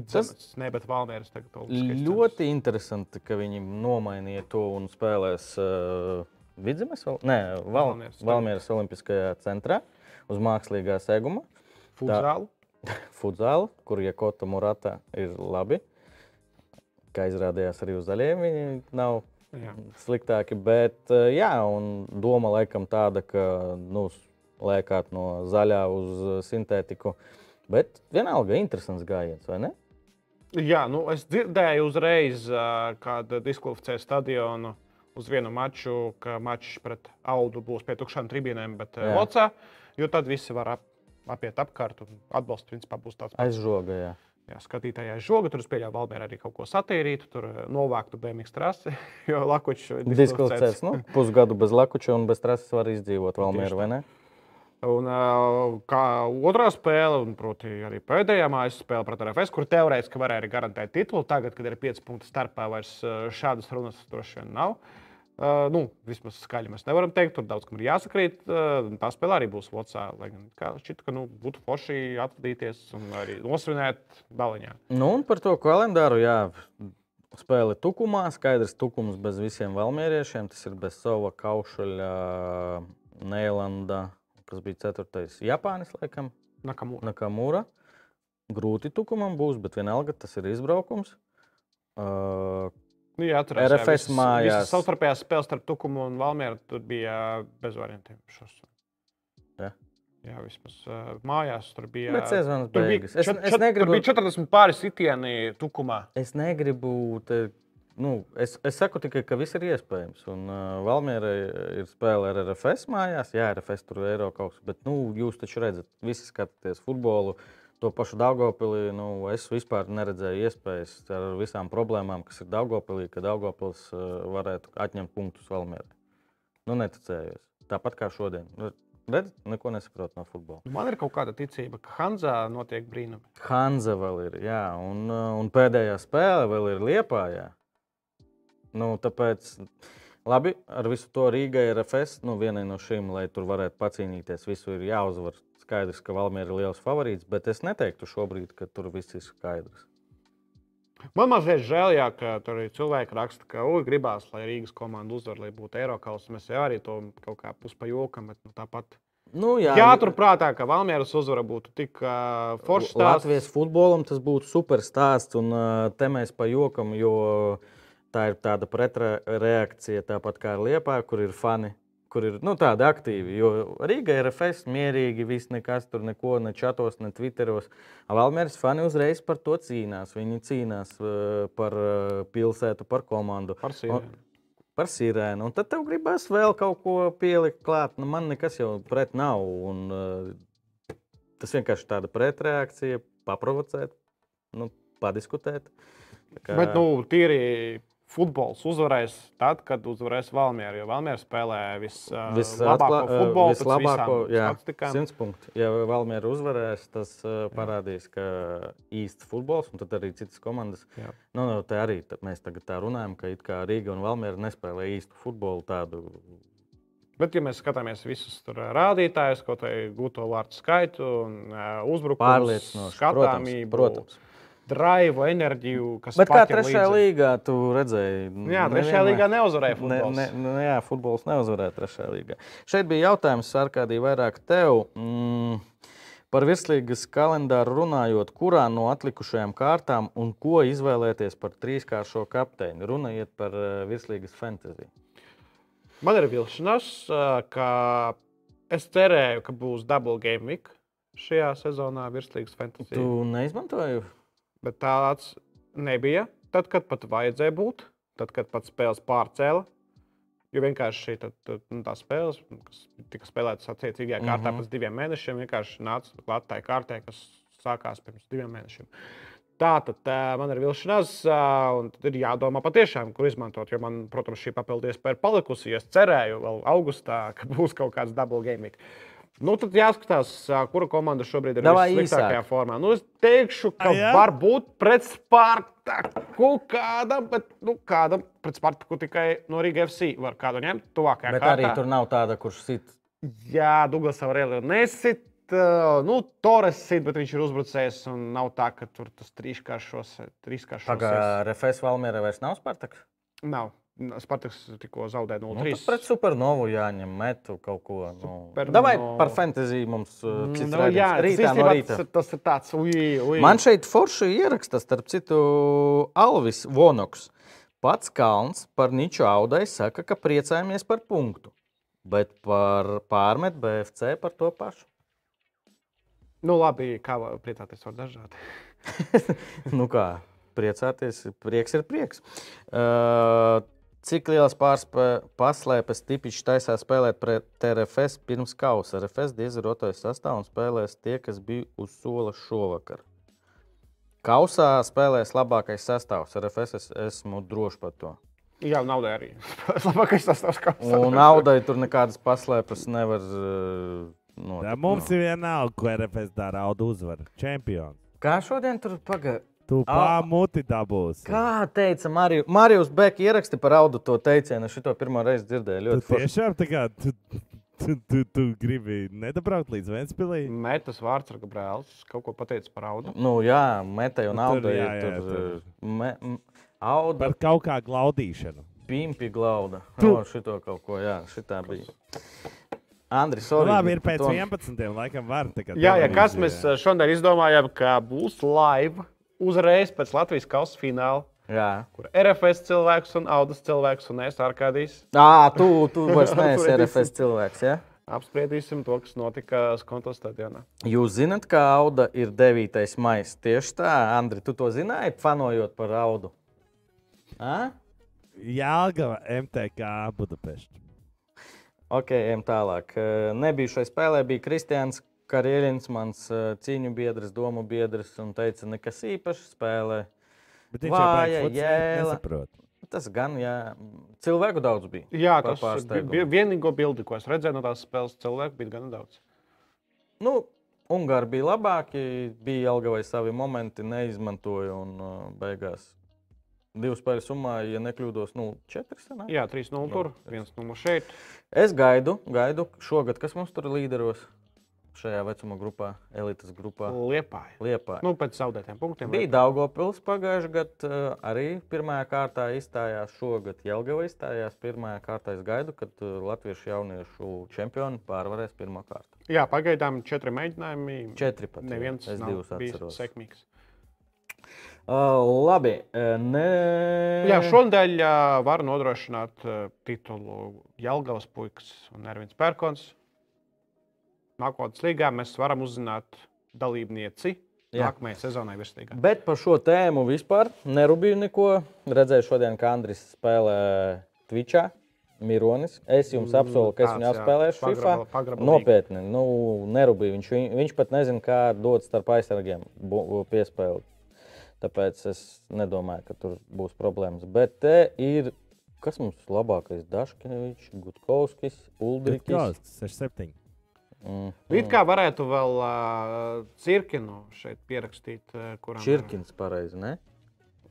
[SPEAKER 2] Tas ne, bet Valmieris tagad to uzskatīs.
[SPEAKER 1] Ļoti interesanti, ka viņi nomainīja to un spēlēs uh, Vidzemes, val... nē, Val...
[SPEAKER 2] Valmieras,
[SPEAKER 1] Valmieras Olimpiskajā centrā uz mākslīgā seguma.
[SPEAKER 2] Futzālu.
[SPEAKER 1] Futzālu, kur Jakota Murata ir labi. Kā izrādījās, arī uz zaļiem viņi nav
[SPEAKER 2] Jā.
[SPEAKER 1] sliktāki. Bet, jā, un doma laikam tāda, ka nu, lēkāt no zaļā uz sintētiku. Bet vienalga interesants gājiens, vai ne?
[SPEAKER 2] Jā, nu, es dzirdēju uzreiz, kad diskvalificēja stadionu uz vienu maču, ka mačs pret Audu būs pie tukšām tribīnēm, bet. Locā, jo tad visi var ap, apiet apkārt un atbalsts principā būs tāds pats.
[SPEAKER 1] Aizžoga, jā.
[SPEAKER 2] Jā, skatītājai žoga, tur pieļauju, Valmērā arī kaut ko satīrītu, tur ā, novāktu BMX trasi, jo Lakučs
[SPEAKER 1] Diskvalificēts. Nu, pusgadu bez lakuča un bez trases var izdzīvot Valmieru, vai ne?
[SPEAKER 2] Un, uh, kā otrā spēle, un proti, arī pēdējā mājas spēle pret RFS, kur teorētiski varēja arī garantēt titulu. Tagad, kad ir 5 punktu starpā, vairs uh, šādas runas droši vien nav. Uh, nu, vismaz skaļi mēs nevaram teikt, tur daudz kam ir jāsakrīt. Uh, tā spēle arī būs Vācijā. Lai gan šķita, ka nu, būtu forši atvadīties un arī nosvinēt baliņā.
[SPEAKER 1] Nu, un par to kalendāru, jā, spēle tukumā. Skaidrs, tukums bez visiem valmieriešiem. Tas ir bez sava kaušaļa, Neilanda, kas bija ceturtais. Japānis, laikam,
[SPEAKER 2] Nakamura.
[SPEAKER 1] Nakamura. Grūti tukumam būs, bet vienalga tas ir izbraukums. Uh,
[SPEAKER 2] jā, atcerās,
[SPEAKER 1] RFS mājās.
[SPEAKER 2] Visas savstarpējās spēles starp Tukumu un Valmieru tur bija bez variantiem. Šos.
[SPEAKER 1] Jā.
[SPEAKER 2] Jā, vismaz uh, mājās tur bija.
[SPEAKER 1] Bet sezonas
[SPEAKER 2] tur bija
[SPEAKER 1] beigas. Es-
[SPEAKER 2] čet-
[SPEAKER 1] es negribu-
[SPEAKER 2] Tur bija 40 pāri sitieni Tukumā.
[SPEAKER 1] es negribu. Te, nu, es, es saku tikai, ka viss ir iespējams. Un uh, Valmiera ir spēle ar RFS mājās. Jā, RFS tur ir Eiropas, bet nu, jūs taču redzat, visi skatāties futbolu. To pašu Dārgopilī nu, es vispār neredzēju iespējas ar visām problēmām, kas ir Dārgopilī, ka Dārgopils uh, varētu atņemt punktus Valmierai. Nu, neticējos. Tāpat kā šodien. Nu, Redz, neko nesaprotu no futbola.
[SPEAKER 2] Man ir kaut kāda ticība, ka Hanzā notiek brīnumi.
[SPEAKER 1] Hanza vēl ir, jā, un, uh, un pēdējā spēle vēl ir Liepā. Jā. Nu, tāpēc, labi, ar visu to Rīgai ir FS, nu, vienai no šīm, lai tur varētu pacīnīties, visu ir jāuzvar. Skaidrs, ka Valmiera ir liels favorīts, bet es neteiktu šobrīd, ka tur viss ir skaidrs.
[SPEAKER 2] Man mazliet žēl, jā, ka tur arī cilvēki raksta, ka ui, gribās, lai Rīgas komanda uzvar, lai būtu Eiropas. Mēs jau arī to kaut kā puspajokam, bet nu, tāpat.
[SPEAKER 1] Nu, jā,
[SPEAKER 2] Jāturprātā, ka Valmieras uzvara būtu tik uh, forša.
[SPEAKER 1] Latvijas futbolam tas būtu super stāsts, un uh, te mēs pa jokam, jo tā ir tāda pretreakcija, tāpat kā ar Liepā, kur ir fani. Kur ir nu, tādi aktīvi. Jo Rīga ir FS, mierīgi, viss nekas tur, neko, ne čatos, ne twitteros. Valmērs fani uzreiz par to cīnās. Viņi cīnās uh, par uh, pilsētu, par komandu.
[SPEAKER 2] Par sīvēm.
[SPEAKER 1] Par sirēnu. Un tad tev gribas vēl kaut ko pielikt klāt. Nu, man nekas jau pret nav. Un, uh, tas vienkārši tāda pretreakcija, paprovocēt, nu, padiskutēt. Tā Kā...
[SPEAKER 2] Bet, nu, tīri futbols uzvarēs tad, kad uzvarēs Valmiera. Jo Valmiera spēlē vislabāko
[SPEAKER 1] Visatklā-
[SPEAKER 2] futbolu, pēc
[SPEAKER 1] vislabāko,
[SPEAKER 2] visām
[SPEAKER 1] jā,
[SPEAKER 2] statistikām.
[SPEAKER 1] 100 punkti. Ja Valmiera uzvarēs, tas uh, parādīs, ka īsts futbols, un tad arī citas komandas.
[SPEAKER 2] Jā.
[SPEAKER 1] Nu, nu, te arī tā, mēs tagad tā runājam, ka it kā Rīga un Valmiera nespēlē īstu futbolu tādu.
[SPEAKER 2] Bet, ja mēs skatāmies visus rādītājus, ko te gūto vārdu skaitu, un, uh, uzbrukumu,
[SPEAKER 1] Pārliecinoši,
[SPEAKER 2] skatāmību,
[SPEAKER 1] protams.
[SPEAKER 2] Drive, enerģiju, kas
[SPEAKER 1] Bet kā trešajā
[SPEAKER 2] līdzi.
[SPEAKER 1] līgā tu redzēji?
[SPEAKER 2] Jā, trešajā
[SPEAKER 1] nevienmēr-
[SPEAKER 2] līgā neuzvarēja
[SPEAKER 1] Ne,
[SPEAKER 2] futbols.
[SPEAKER 1] ne, nu, jā, futbols neuzvarēja trešajā līgā. Šeit bija jautājums, Arkādī, vairāk tev. Mm, par virslīgas kalendāru runājot, kurā no atlikušajām kārtām un ko izvēlēties par trīskāršo kapteini? Runa iet par uh, virslīgas fantāziju.
[SPEAKER 2] Man ir vilšanās, ā, ka es cerēju, ka būs double game week šajā sezonā virslīgas fantasy.
[SPEAKER 1] Tu neizmantoji?
[SPEAKER 2] Bet tāds nebija. Tad, kad pat vajadzēja būt, tad, kad pat spēles pārcēla. Jo vienkārši tad, tad, nu, tās spēles, kas tika spēlētas attiecīgajā kārtā
[SPEAKER 1] Mhm.
[SPEAKER 2] pēc diviem mēnešiem, vienkārši nāca klāt tai kārtai, kas sākās pirms diviem mēnešiem. Tā tad tā, man ir vilšanās, un tad ir jādomā patiešām, kur izmantot. Jo man, protams, šī papildu iespēja ir palikusi. Es cerēju, vēl augustā, ka būs kaut kāds double game. Nu, tad jāskatās, kura komanda šobrīd ir
[SPEAKER 1] īsāk.
[SPEAKER 2] formā. Nu, es teikšu, ka
[SPEAKER 3] A, jā?
[SPEAKER 2] varbūt pret Spartaku kādam, bet nu, kādam pret Spartaku tikai no Rīgas FC var kādu ņemt. Tuvākajā
[SPEAKER 1] Bet
[SPEAKER 2] kārtā.
[SPEAKER 1] arī tur nav tāda, kurš sit.
[SPEAKER 2] Jā, Douglas Aurēlija nesit. nu, Torres sit, bet viņš ir uzbrucējs. un Nav tā, ka tur tas trīskāršos. trīskāršos
[SPEAKER 1] Pagaidām, RFS Valmērā vairs nav Spartaks.
[SPEAKER 2] Nav. Spartaks tikko zaudēja
[SPEAKER 1] Nu,
[SPEAKER 2] 0-3.
[SPEAKER 1] tas pret supernovu jāņem, metu kaut ko. Nu.
[SPEAKER 2] Supernovu.
[SPEAKER 1] Davai par fantasy mums uh,
[SPEAKER 2] Mm, nu,
[SPEAKER 1] raidījums.
[SPEAKER 2] jā,
[SPEAKER 1] rītā no rīta.
[SPEAKER 2] tas, tas ir tāds, ui, ui.
[SPEAKER 1] Man šeit forši ieraksta, starp citu, Alvis Vonoks. Pats Kalns par Niču Audai saka, ka priecājamies par punktu, bet par pārmet BFC par to pašu.
[SPEAKER 2] Nu, labi, kā priecāties var dažādi.
[SPEAKER 1] nu kā, priecāties, prieks ir prieks. Uh, cik liels pārspē, paslēpes tipiski taisā spēlēt pret TRFS pirms kausa? RFS diez ir rotojas sastāvā un spēlēs tie, kas bija uz sola šovakar. Kausā spēlēs labākais sastāvs. RFS es esmu drošs par to.
[SPEAKER 2] Jā, naudai arī. Labākais tas, kas
[SPEAKER 1] Un naudai tur nekādas paslēpes nevar.
[SPEAKER 3] Tā
[SPEAKER 1] notikt.
[SPEAKER 3] mums ir vienalga, ko RFS dara. Audu uzvaru. Čempions.
[SPEAKER 1] Kā šodien tur pagaidi?
[SPEAKER 3] Tu pāmuti dabūsi.
[SPEAKER 1] Kā teica Mariju, Marijus Beks, ieraksti par audu to teicienu. Šo pirmo reizi dzirdēju.
[SPEAKER 3] Tu
[SPEAKER 1] Ļoti forši.
[SPEAKER 3] tiešām tā kā tu, tu, tu, tu gribi nedabraukt līdz Vēnspilī?
[SPEAKER 2] Mētas vārds ar Gabriels kaut ko pateica par audu.
[SPEAKER 1] Nu, jā, metēju
[SPEAKER 3] Nu,
[SPEAKER 1] naudu.
[SPEAKER 3] tur,
[SPEAKER 1] ir
[SPEAKER 3] jā, jā,
[SPEAKER 1] Tur,
[SPEAKER 3] tur.
[SPEAKER 1] tur. Me, m, auda,
[SPEAKER 3] Par kaut kā glaudīšanu.
[SPEAKER 1] pimpi glauda.
[SPEAKER 3] Tu-
[SPEAKER 1] O, šito kaut ko, jā, šitā bija. Andris, sorry.
[SPEAKER 3] labi, ir pēc
[SPEAKER 1] to-
[SPEAKER 3] 11. laikam var.
[SPEAKER 2] Jā, ja kas mēs eh, šodien izdomājām, ka būs live uzreiz pēc Latvijas kausa fināla,
[SPEAKER 1] Jā.
[SPEAKER 2] kur RFS cilvēks un Audas cilvēks un es Arkādijs
[SPEAKER 1] Ā, tu, tu vairs neesi RFS cilvēks, jā?
[SPEAKER 2] apspriedīsim to, kas notika Skonto stadionā.
[SPEAKER 1] Jūs zināt, ka Auda ir 9. maija. Tieši tā, Andri, tu to zināji, fanojot par Audu. A?
[SPEAKER 3] Jālgava MTK Budapešta.
[SPEAKER 1] Ok, ejam tālāk. Eh, Nebijušai spēlē bija Kristians Karēļins, mans eh, cīņu biedrs, domu biedrs, un teica, nekas īpašs spēlē.
[SPEAKER 3] Bet viņš
[SPEAKER 1] Vāja
[SPEAKER 3] jau
[SPEAKER 1] jēla. Tas gan, jā, cilvēku daudz bija.
[SPEAKER 2] Jā, tas bija vienīgo bildi, ko es redzēju no tās spēles. Cilvēku bija gan daudz.
[SPEAKER 1] Nu, Ungāri bija labāki, bija Jelgavai savi momenti, neizmantoja un uh, beigās. Divu spēļu summā, ja nekļūdos, 0-4. sanāk?
[SPEAKER 2] Jā, 3-0 tur, 1-0 šeit.
[SPEAKER 1] Es gaidu, gaidu šogad, kas mums tur līderos šajā vecuma grupā, elites grupā.
[SPEAKER 2] Liepāja.
[SPEAKER 1] Liepā.
[SPEAKER 2] Nu, pēc zaudētiem punktiem.
[SPEAKER 1] Bija Daugopils pagājušajā gadā, uh, arī pirmajā kārtā izstājās. Šogad Jelgava izstājās pirmajā kārtā. Es gaidu, kad uh, latviešu jauniešu čempioni pārvarēs pirmā kārtu.
[SPEAKER 2] Jā, pagaidām četri mēģinājumi.
[SPEAKER 1] Četri pat.
[SPEAKER 2] Neviens
[SPEAKER 1] es divus atceros.
[SPEAKER 2] sekmīgs.
[SPEAKER 1] Uh, labi, ne...
[SPEAKER 2] Jā, šonadēļ uh, var nodrošināt uh, titulu Jelgavas puikas un Ervins Pērkons. Nākotnes līgā mēs varam uzzināt dalībnieci
[SPEAKER 1] Jā.
[SPEAKER 2] nākamajai sezonai virslīgā.
[SPEAKER 1] Bet par šo tēmu vispār nerūpēju neko. Redzēju šodien, kā Andris spēlē Twitchā. Mironis. Es jums
[SPEAKER 2] Mm,
[SPEAKER 1] apsolu, ka es viņu apspēlēšu FIFA. Nopietni, nu, nerūpīgi. Viņš, viņ- viņš pat nezina, kā dot starp aizsargiem piespēli. Tāpēc es nedomāju, ka tur būs problēmas. Bet te ir, kas mums labākais? Dažkevičs, Gutkovskis, Uldrichs.
[SPEAKER 3] Kas? 6-7.
[SPEAKER 1] Mm,
[SPEAKER 2] It kā varētu vēl uh, cirkinu šeit pierakstīt, uh, kuram
[SPEAKER 1] Čirkins pareizi, ne?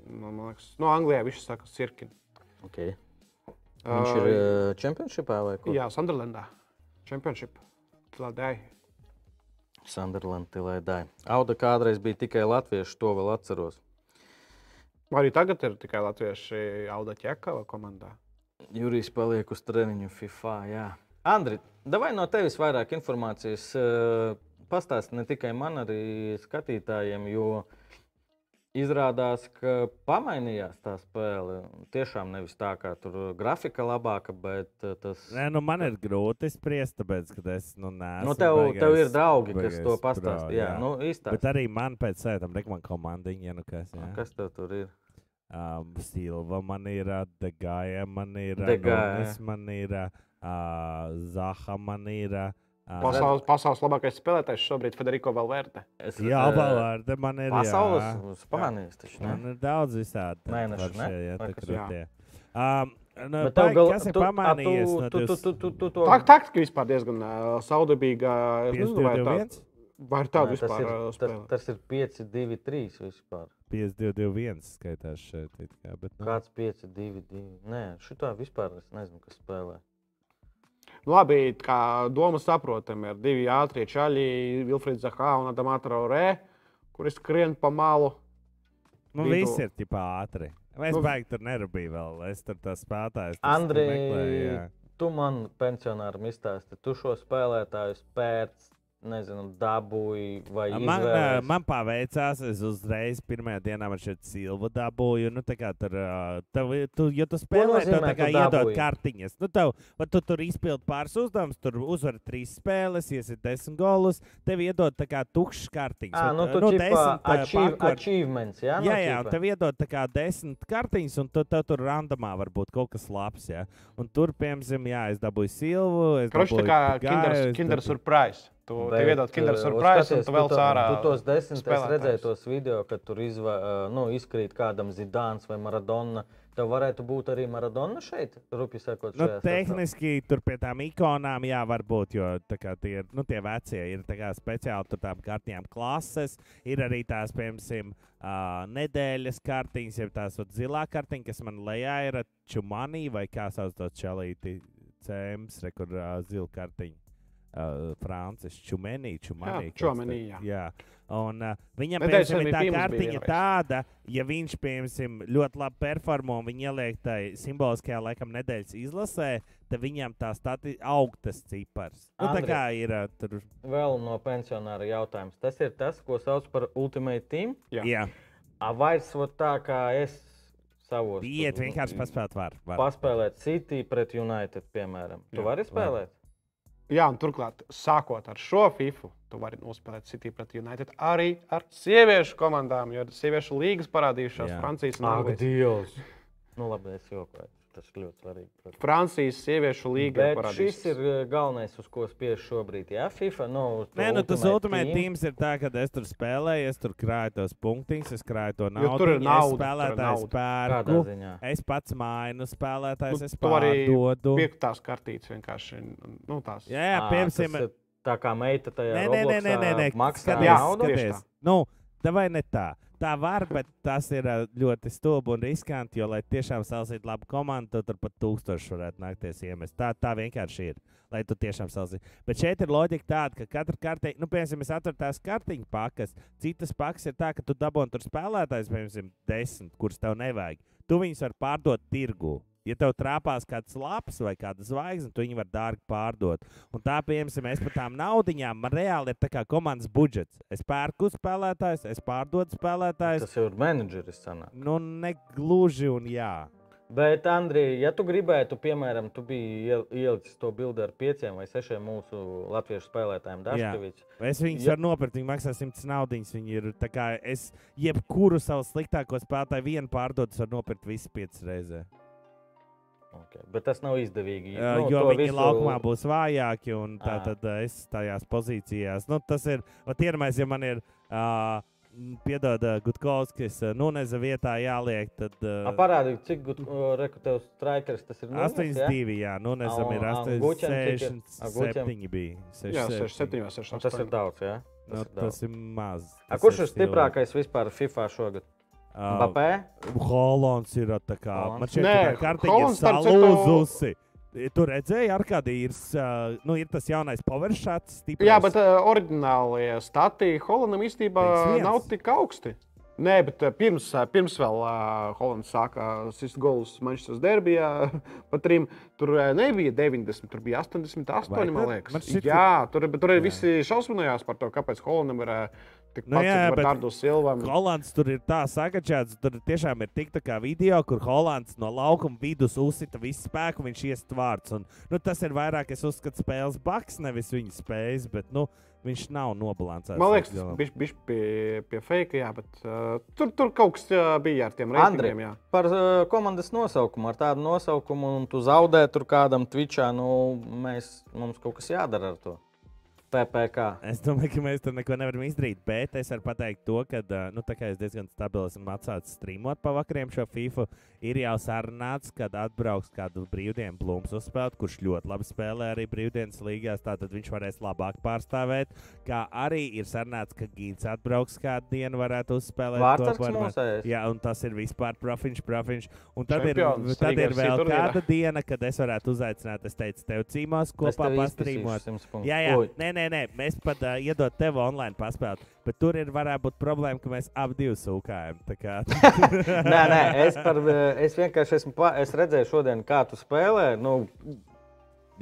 [SPEAKER 2] Man, man liekas, no Anglijā viņš saka cirkinu.
[SPEAKER 1] Okay. Viņš ir
[SPEAKER 2] Uh,
[SPEAKER 1] uh, čempionšipā vai ko?
[SPEAKER 2] Jā, Sunderlandā. Championship. Tādēļ.
[SPEAKER 1] Sunderland, Tilēdai. Auda kādreiz bija tikai latviešu, to vēl atceros.
[SPEAKER 2] Arī tagad ir tikai latvieši Auda Čekava komandā.
[SPEAKER 1] Jurijs paliek uz treniņu FIFA. Jā. Andri, vai no tevis vairāk informācijas uh, pastāsti ne tikai man, arī skatītājiem, jo izrādās, ka pamainījās tā spēle. Tiešām nevis tā, kā tur grafika labāka, bet uh, tas.
[SPEAKER 3] Nē, nu man ir grūti spriest, tāpēc, ka es nu, neesmu.
[SPEAKER 1] Nu, tev,
[SPEAKER 3] baigais-
[SPEAKER 1] tev ir draugi, kas to
[SPEAKER 3] pro,
[SPEAKER 1] pastāstīja. Jā, nu, īstā.
[SPEAKER 3] Bet arī man pēc tam ir komandiņa, nu kas. Jā.
[SPEAKER 1] Kas tev tur ir?
[SPEAKER 3] Um, Silva man ir, Degāja man ir,
[SPEAKER 1] De Gea,
[SPEAKER 3] Nunes man ir, uh, Zaha man ir. Uh,
[SPEAKER 2] Pasaules, pasaules labākais spēlētājs šobrīd ir Federico Valverde.
[SPEAKER 1] Es,
[SPEAKER 3] Jā,
[SPEAKER 1] eh,
[SPEAKER 3] Valvārde man ir.
[SPEAKER 1] Pasaules. Spānijas taču. ne?
[SPEAKER 3] Man ir daudz visādi. Jā. tie. Um, nu,
[SPEAKER 1] Bet tev gal-
[SPEAKER 3] kas ir
[SPEAKER 1] tu- a,
[SPEAKER 3] pamanījies?
[SPEAKER 1] tu-
[SPEAKER 3] no
[SPEAKER 1] tu- tu- tu- tu- tu to-
[SPEAKER 2] Tā taktika vispār diezgan uh, saudabīga. Es nezinu, vai tā-
[SPEAKER 3] 52,
[SPEAKER 2] vai ir tāda
[SPEAKER 1] Nē, tas
[SPEAKER 2] vispār
[SPEAKER 1] ir,
[SPEAKER 2] uh,
[SPEAKER 1] tas, tas ir 5, 2, 3 vispār.
[SPEAKER 3] 52, skaitās šeit. it Kā, bet, nu,
[SPEAKER 1] Kāds 5, 2, 2. Nē, šitā vispār es nezinu, kas spēlē.
[SPEAKER 2] Nu, labi, kā doma saprotama, ir divi ātrie čaļi, Vilfrīds Zahā un Adamāta Rē, kuri skrien pa malu.
[SPEAKER 3] Nu,
[SPEAKER 2] Vidū.
[SPEAKER 3] viss ir tipā ātri. Es
[SPEAKER 2] Nu-
[SPEAKER 3] baigi tur nerūpēju vēl. Es tur tas spēlētājs.
[SPEAKER 1] Andrej, tu man pensionāram izstāsti, tu šo spēlētāju pēc, nezinu, dabūji vai
[SPEAKER 3] Man, ā,
[SPEAKER 1] izvēlējies?
[SPEAKER 3] man paveicās, es uzreiz pirmajā dienā man šeit silvu dabūju. Nu, tā kā tur, tev, tu, ja tu spēlē, tev
[SPEAKER 1] nozīmē,
[SPEAKER 3] tā kā iedod kartiņas. Nu, tev, vai tu tur izpildi pāris uzdevumus, tur uzvar trīs spēles, iesit desmit golus, tev iedod tā kā tukšs kartiņas.
[SPEAKER 1] Ā,
[SPEAKER 3] Un,
[SPEAKER 1] nu, tu
[SPEAKER 3] nu, desmit,
[SPEAKER 1] achieve,
[SPEAKER 3] pakor-
[SPEAKER 1] achievements, jā? nu,
[SPEAKER 3] Jā, jā, un tev iedod tā kā desmit kartiņas, un tu, tev tur randomā var būt kaut kas labs. Jā. Un tur, piemēram, jā, es dabūju silvu. es
[SPEAKER 2] Krošs tā
[SPEAKER 3] dabūju
[SPEAKER 2] kā
[SPEAKER 3] Gāju,
[SPEAKER 2] Kinder, kinder
[SPEAKER 3] dabūju-
[SPEAKER 2] Surprise. Tu
[SPEAKER 1] Bet,
[SPEAKER 2] iedod Kinder
[SPEAKER 1] uh,
[SPEAKER 2] Surprise, un
[SPEAKER 1] skaties,
[SPEAKER 2] tu vēl cārā.
[SPEAKER 1] Tu tos desmit, es
[SPEAKER 2] spēlētājus.
[SPEAKER 1] redzēju tos video, kad tur izva, uh, nu, izkrīt kādam Zidāns vai Maradona. Tev varētu būt arī Maradona šeit, rupi sakot,
[SPEAKER 3] Nu, tehniski tur pie tām ikonām, jā, var būt, jo tā kā tie, ir, nu, tie vecie ir speciāli tur tām kartiņām klases. Ir arī tās, piemēram, uh, nedēļas kartiņas, jeb tās vat, zilā kartiņa, kas man lejā ir čumanī vai kā sauc to čalīti cēms, re, kur uh, zila kartiņa. Uh, Francis Čumenī, Čumanī.
[SPEAKER 2] Jā, Čumenī, jā.
[SPEAKER 3] jā. Un, uh, viņam piemēram, ir tā kartiņa tāda, ja viņš piemēram, ļoti labi performo un viņa ieliek tajā simboliskajā laikam nedēļas izlasē, tad viņam tā stati augtas cipars. Nu, tā
[SPEAKER 1] Andri.
[SPEAKER 3] kā ir uh, tur.
[SPEAKER 1] Vēl no pensionāra jautājums. Tas ir tas, ko sauc par Ultimate Team.
[SPEAKER 2] Jā.
[SPEAKER 3] Jā,
[SPEAKER 1] A, vairs vot tā kā es savos.
[SPEAKER 3] iet vienkārši paspēlēt var. var.
[SPEAKER 1] Paspēlēt City pret United, piemēram. Tu
[SPEAKER 2] Jā,
[SPEAKER 1] vari
[SPEAKER 3] var.
[SPEAKER 2] Jā, un turklāt, sākot ar šo FIFA, tu vari nospēlēt City pret United arī ar sieviešu komandām, jo sieviešu līgas parādījušās
[SPEAKER 3] Jā.
[SPEAKER 2] Francijas un
[SPEAKER 1] Ak. Dievs! Nu, labi, es jokoju. Tas ir ļoti svarīgi. protams.
[SPEAKER 2] Francijas sieviešu līga
[SPEAKER 1] Bet šis ir uh, galvenais, uz ko spiež šobrīd. Jā, FIFA. Nu,
[SPEAKER 3] Nē, nu tas
[SPEAKER 1] Ultimate
[SPEAKER 3] ultimate
[SPEAKER 1] Team.
[SPEAKER 3] teams ir tā, ka es tur spēlēju, es tur krāju tos punktus, es krāju to
[SPEAKER 2] Jo
[SPEAKER 3] naudu.
[SPEAKER 2] tur ir nauda, tur ir
[SPEAKER 3] spēlētājs
[SPEAKER 2] nauda.
[SPEAKER 1] Kādā
[SPEAKER 3] pērku. Es pats mainu spēlētājs,
[SPEAKER 2] Nu,
[SPEAKER 3] es pārdodu.
[SPEAKER 2] Piektās kartītes vienkārši. Nu, tās.
[SPEAKER 3] Jā, jā piemēram,
[SPEAKER 1] Tā kā meita tajā
[SPEAKER 3] Nē, nē, nē, nē, nē, nē.
[SPEAKER 1] maksā naudu.
[SPEAKER 2] tieši
[SPEAKER 3] Nu, vai ne tā? Tā var, bet tas ir ļoti stulbi un riskanti, jo, lai tiešām salsītu labu komandu, tad tur pat tūkstoši varētu nākties iemest. Tā, tā vienkārši ir. Lai tu tiešām salsītu. Bet šeit ir loģika tāda, ka katra karte, nu, piemēram, es atveru tās kartiņu pakas, citas pakas ir tā, ka tu dabūji tur spēlētājs, piemēram, desmit, kurus tev nevajag. Tu viņus vari pārdot tirgu. Ja tev trāpās kāds labs vai kāda zvaigzne, tu viņu vari dārgi pārdot. Un tā, piemēram, es par tām naudiņām, man reāli ir tā kā komandas budžets. Es pērku spēlētājus, es pārdodu spēlētājus.
[SPEAKER 1] Tas jau ir menedžeris. sanāk.
[SPEAKER 3] Nu, negluži un jā.
[SPEAKER 1] Bet, Andrija, ja tu gribētu, piemēram, tu biji iel- ielicis to bildi ar pieciem vai sešiem mūsu latviešu spēlētājiem, Dažkevičs.
[SPEAKER 3] Es viņus
[SPEAKER 1] Ja-
[SPEAKER 3] varu nopirkt, viņi maksā 100 naudas. Viņi ir tā kā es jebkuru savu sliktāko spēlētāju vienu pārdodu, varu nopirkt visas piecas reizes.
[SPEAKER 1] Okay. Bet tas nav izdevīgi.
[SPEAKER 3] Uh,
[SPEAKER 1] Nu,
[SPEAKER 3] jo
[SPEAKER 1] to
[SPEAKER 3] viņi
[SPEAKER 1] visu-
[SPEAKER 3] laukumā būs vājāki, un tā tad uh, es tajās pozīcijās. Nu, tas ir, iedomājieties, ja man ir, uh, piedod, uh, Gutkovskis, uh, Nuneza vietā jāliek, tad
[SPEAKER 1] A,
[SPEAKER 3] uh,
[SPEAKER 1] Parādi, cik rekrutev strikers tas ir. Nunes,
[SPEAKER 3] 82, jā, Nunezam
[SPEAKER 1] Un-
[SPEAKER 3] ir
[SPEAKER 1] un Guķem cik ir? A, Guķem?
[SPEAKER 3] 67 bija.
[SPEAKER 2] Jā,
[SPEAKER 3] 67.
[SPEAKER 2] 6, 7, 6,
[SPEAKER 1] Un Tas ir daudz, jā.
[SPEAKER 3] Nu,
[SPEAKER 1] Tas ir daudz.
[SPEAKER 3] tas ir maz.
[SPEAKER 1] A,
[SPEAKER 3] Tas
[SPEAKER 1] kurš ir stiprākais vispār FIFA šogad?
[SPEAKER 3] Uh,
[SPEAKER 1] Mbappé?
[SPEAKER 3] Hollands ir tā kā.
[SPEAKER 1] Hollands?
[SPEAKER 3] Man šeit
[SPEAKER 2] Nē,
[SPEAKER 3] tā kartiņa ir
[SPEAKER 2] Hollands,
[SPEAKER 3] salūzusi. Tu redzēji, ar kādu ir, uh, nu, ir tas jaunais poweršāts.
[SPEAKER 2] Jā, bet uh, oriģinālie stati Holandam īstenībā nav tik augsti. Nē, bet uh, pirms, uh, pirms vēl uh, Holandas sāka sist golus Manchester derbijā, pa trim tur uh, nebija 90, tur bija 88,
[SPEAKER 3] Vai
[SPEAKER 2] man liekas.
[SPEAKER 3] Man šķiet,
[SPEAKER 2] jā, tur, bet tur arī visi šausminājās par to, kāpēc Holandam ir uh, tik
[SPEAKER 3] Nu jā, bet-. Hollands tur ir tā sakačāts, tur tiešām ir tik tā kā video, kur Hollands no laukuma vidus uzsita visu spēku, viņš iest vārds. Un, nu, tas ir vairāk, es uzskatu, spēles baks, nevis viņa spējas, bet nu, viņš nav nobalansēts.
[SPEAKER 2] Man liekas, tas bija pie, pie fake, jā, bet uh, tur, tur kaut kas uh, bija ar tiem jā.
[SPEAKER 1] par uh, komandas nosaukumu, ar tādu nosaukumu, un tu zaudē tur kādam Twitchā, nu, mēs, mums kaut kas jādara ar to. PPC.
[SPEAKER 3] Es domāju, ka mēs tur neko nevaram izdarīt, bet es varu pateikt to, ka nu, tā kā es diezgan stabili esmu atsācis streamot pa vakariem šo FIFA. Ir jau sarunāts, kad atbrauks kādu brīvdienu blūms uzspēlēt, kurš ļoti labi spēlē arī brīvdienas līgās. Tātad viņš varēs labāk pārstāvēt. Kā arī ir sarunāts, ka Gīds atbrauks kādu dienu, varētu uzspēlēt
[SPEAKER 1] Vārtsargs mūsējais.
[SPEAKER 3] Jā, un tas ir vispār profiņš, profiņš. Un tad ir,
[SPEAKER 2] Čempions
[SPEAKER 3] tad ir vēl kāda diena, kad es varētu uzaicināt, es teicu, tev cīmās kopā pastrīmot. Jā, jā, nē, nē, nē, mēs pat uh, iedod tev online paspēlēt, bet tur ir varētu būt problēma, ka mēs abi divi sūkājam. tā kā-
[SPEAKER 1] Nē, nē, es, par, es vienkārši esmu. Pa, es redzēju, šodien, kā tu spēlē. Nu,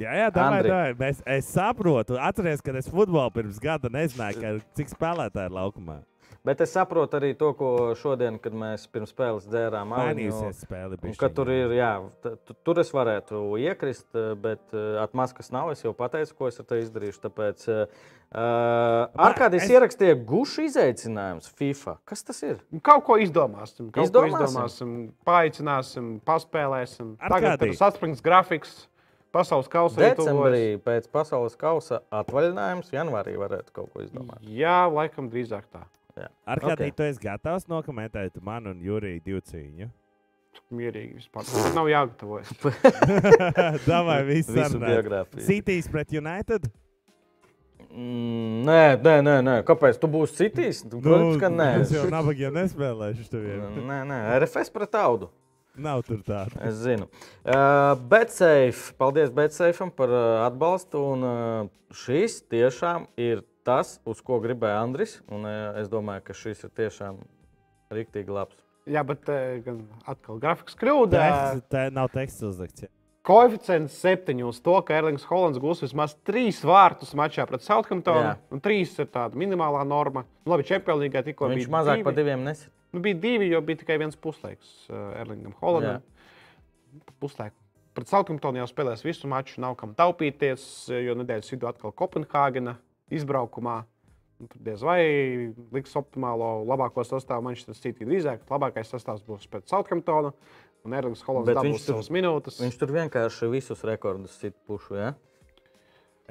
[SPEAKER 3] Jā, jā, domāju, domāju. Mēs, es saprotu, atceries, kad es futbolu pirms gada nezināju, ka, cik spēlētāji ir laukumā.
[SPEAKER 1] Bet es saprotu arī to, ko šodien, kad mēs pirms spēles dzērām
[SPEAKER 3] Mainījusies spēle.
[SPEAKER 1] Un,
[SPEAKER 3] bišķiņ,
[SPEAKER 1] ka tur ir, jā, tur es varētu iekrist, eh, bet atmaz, kas nav, es jau pateicu, ko es ar te izdarīšu. Tāpēc uh, Arkādijas
[SPEAKER 3] es-
[SPEAKER 1] es... ierakstīja gušu izaicinājums FIFA. Kas tas ir?
[SPEAKER 2] Kaut ko izdomāsim. Kaut
[SPEAKER 1] Izdomāsim?
[SPEAKER 2] ko izdomāsim, paaicināsim, paspēlēsim. Tagad
[SPEAKER 3] Arkādij.
[SPEAKER 2] ir saspringts grafiks, pasaules kausa.
[SPEAKER 1] Decembrī pēc pasaules kausa atvaļinājums, janvārī varētu kaut ko izdomāt.
[SPEAKER 2] Jā, laikam drīzāk tā.
[SPEAKER 3] Ar kādī
[SPEAKER 1] Ok.
[SPEAKER 3] okay. tu esi gatavs nokomentēt manu un Juriju divu cīņu?
[SPEAKER 2] Mierīgi vispār. Nav jāgatavojas.
[SPEAKER 3] Davai, viss
[SPEAKER 1] Visu biogrāfiju.
[SPEAKER 3] Cities pret United?
[SPEAKER 1] Mm, nē, nē, nē, nē. Kāpēc tu būsi citīs? Nu, Protams, ka nē.
[SPEAKER 3] Es jau nabagiem nespēlēšu teviem.
[SPEAKER 1] Nē, nē, RFS pret audu.
[SPEAKER 3] Nav tur tāda.
[SPEAKER 1] Es zinu. Uh, Betsafe, paldies Betsafeam par uh, atbalstu. Un, uh, šis tiešām ir tas, uz ko gribēja Andris. Un, uh, es domāju, ka šis ir tiešām rīktīgi labs.
[SPEAKER 2] Jā, bet eh, gan atkal grafiks kļūda.
[SPEAKER 3] Tā, tā nav teksts uzlikts.
[SPEAKER 2] Koeficients septiņos to, ka Erlings Hollands gūs vismaz trīs vārtus mačā pret Southamptonu. Un trīs ir tāda minimālā norma. Nu, Labi, Champions League tikko
[SPEAKER 1] Viņš
[SPEAKER 2] bija
[SPEAKER 1] mazāk
[SPEAKER 2] divi.
[SPEAKER 1] par diviem nesit.
[SPEAKER 2] Nu, bija divi, jo bija tikai viens puslaiks uh, Erlingam Hollandam. Puslaiku. Pret Southamptonu jau spēlēs visu maču, nav kam taupīties, jo nedēļas vidū atkal Kopenhāgena izbraukumā. Nu, Tur diez vai liks optimālo, labāko sastāvu Manchester City. Drīzāk labākais sastāvs būs pret Southamptonu. Un Erlings Hollands dabūs savas minūtes.
[SPEAKER 1] Viņš tur vienkārši visus rekordus sit pušu. Ja?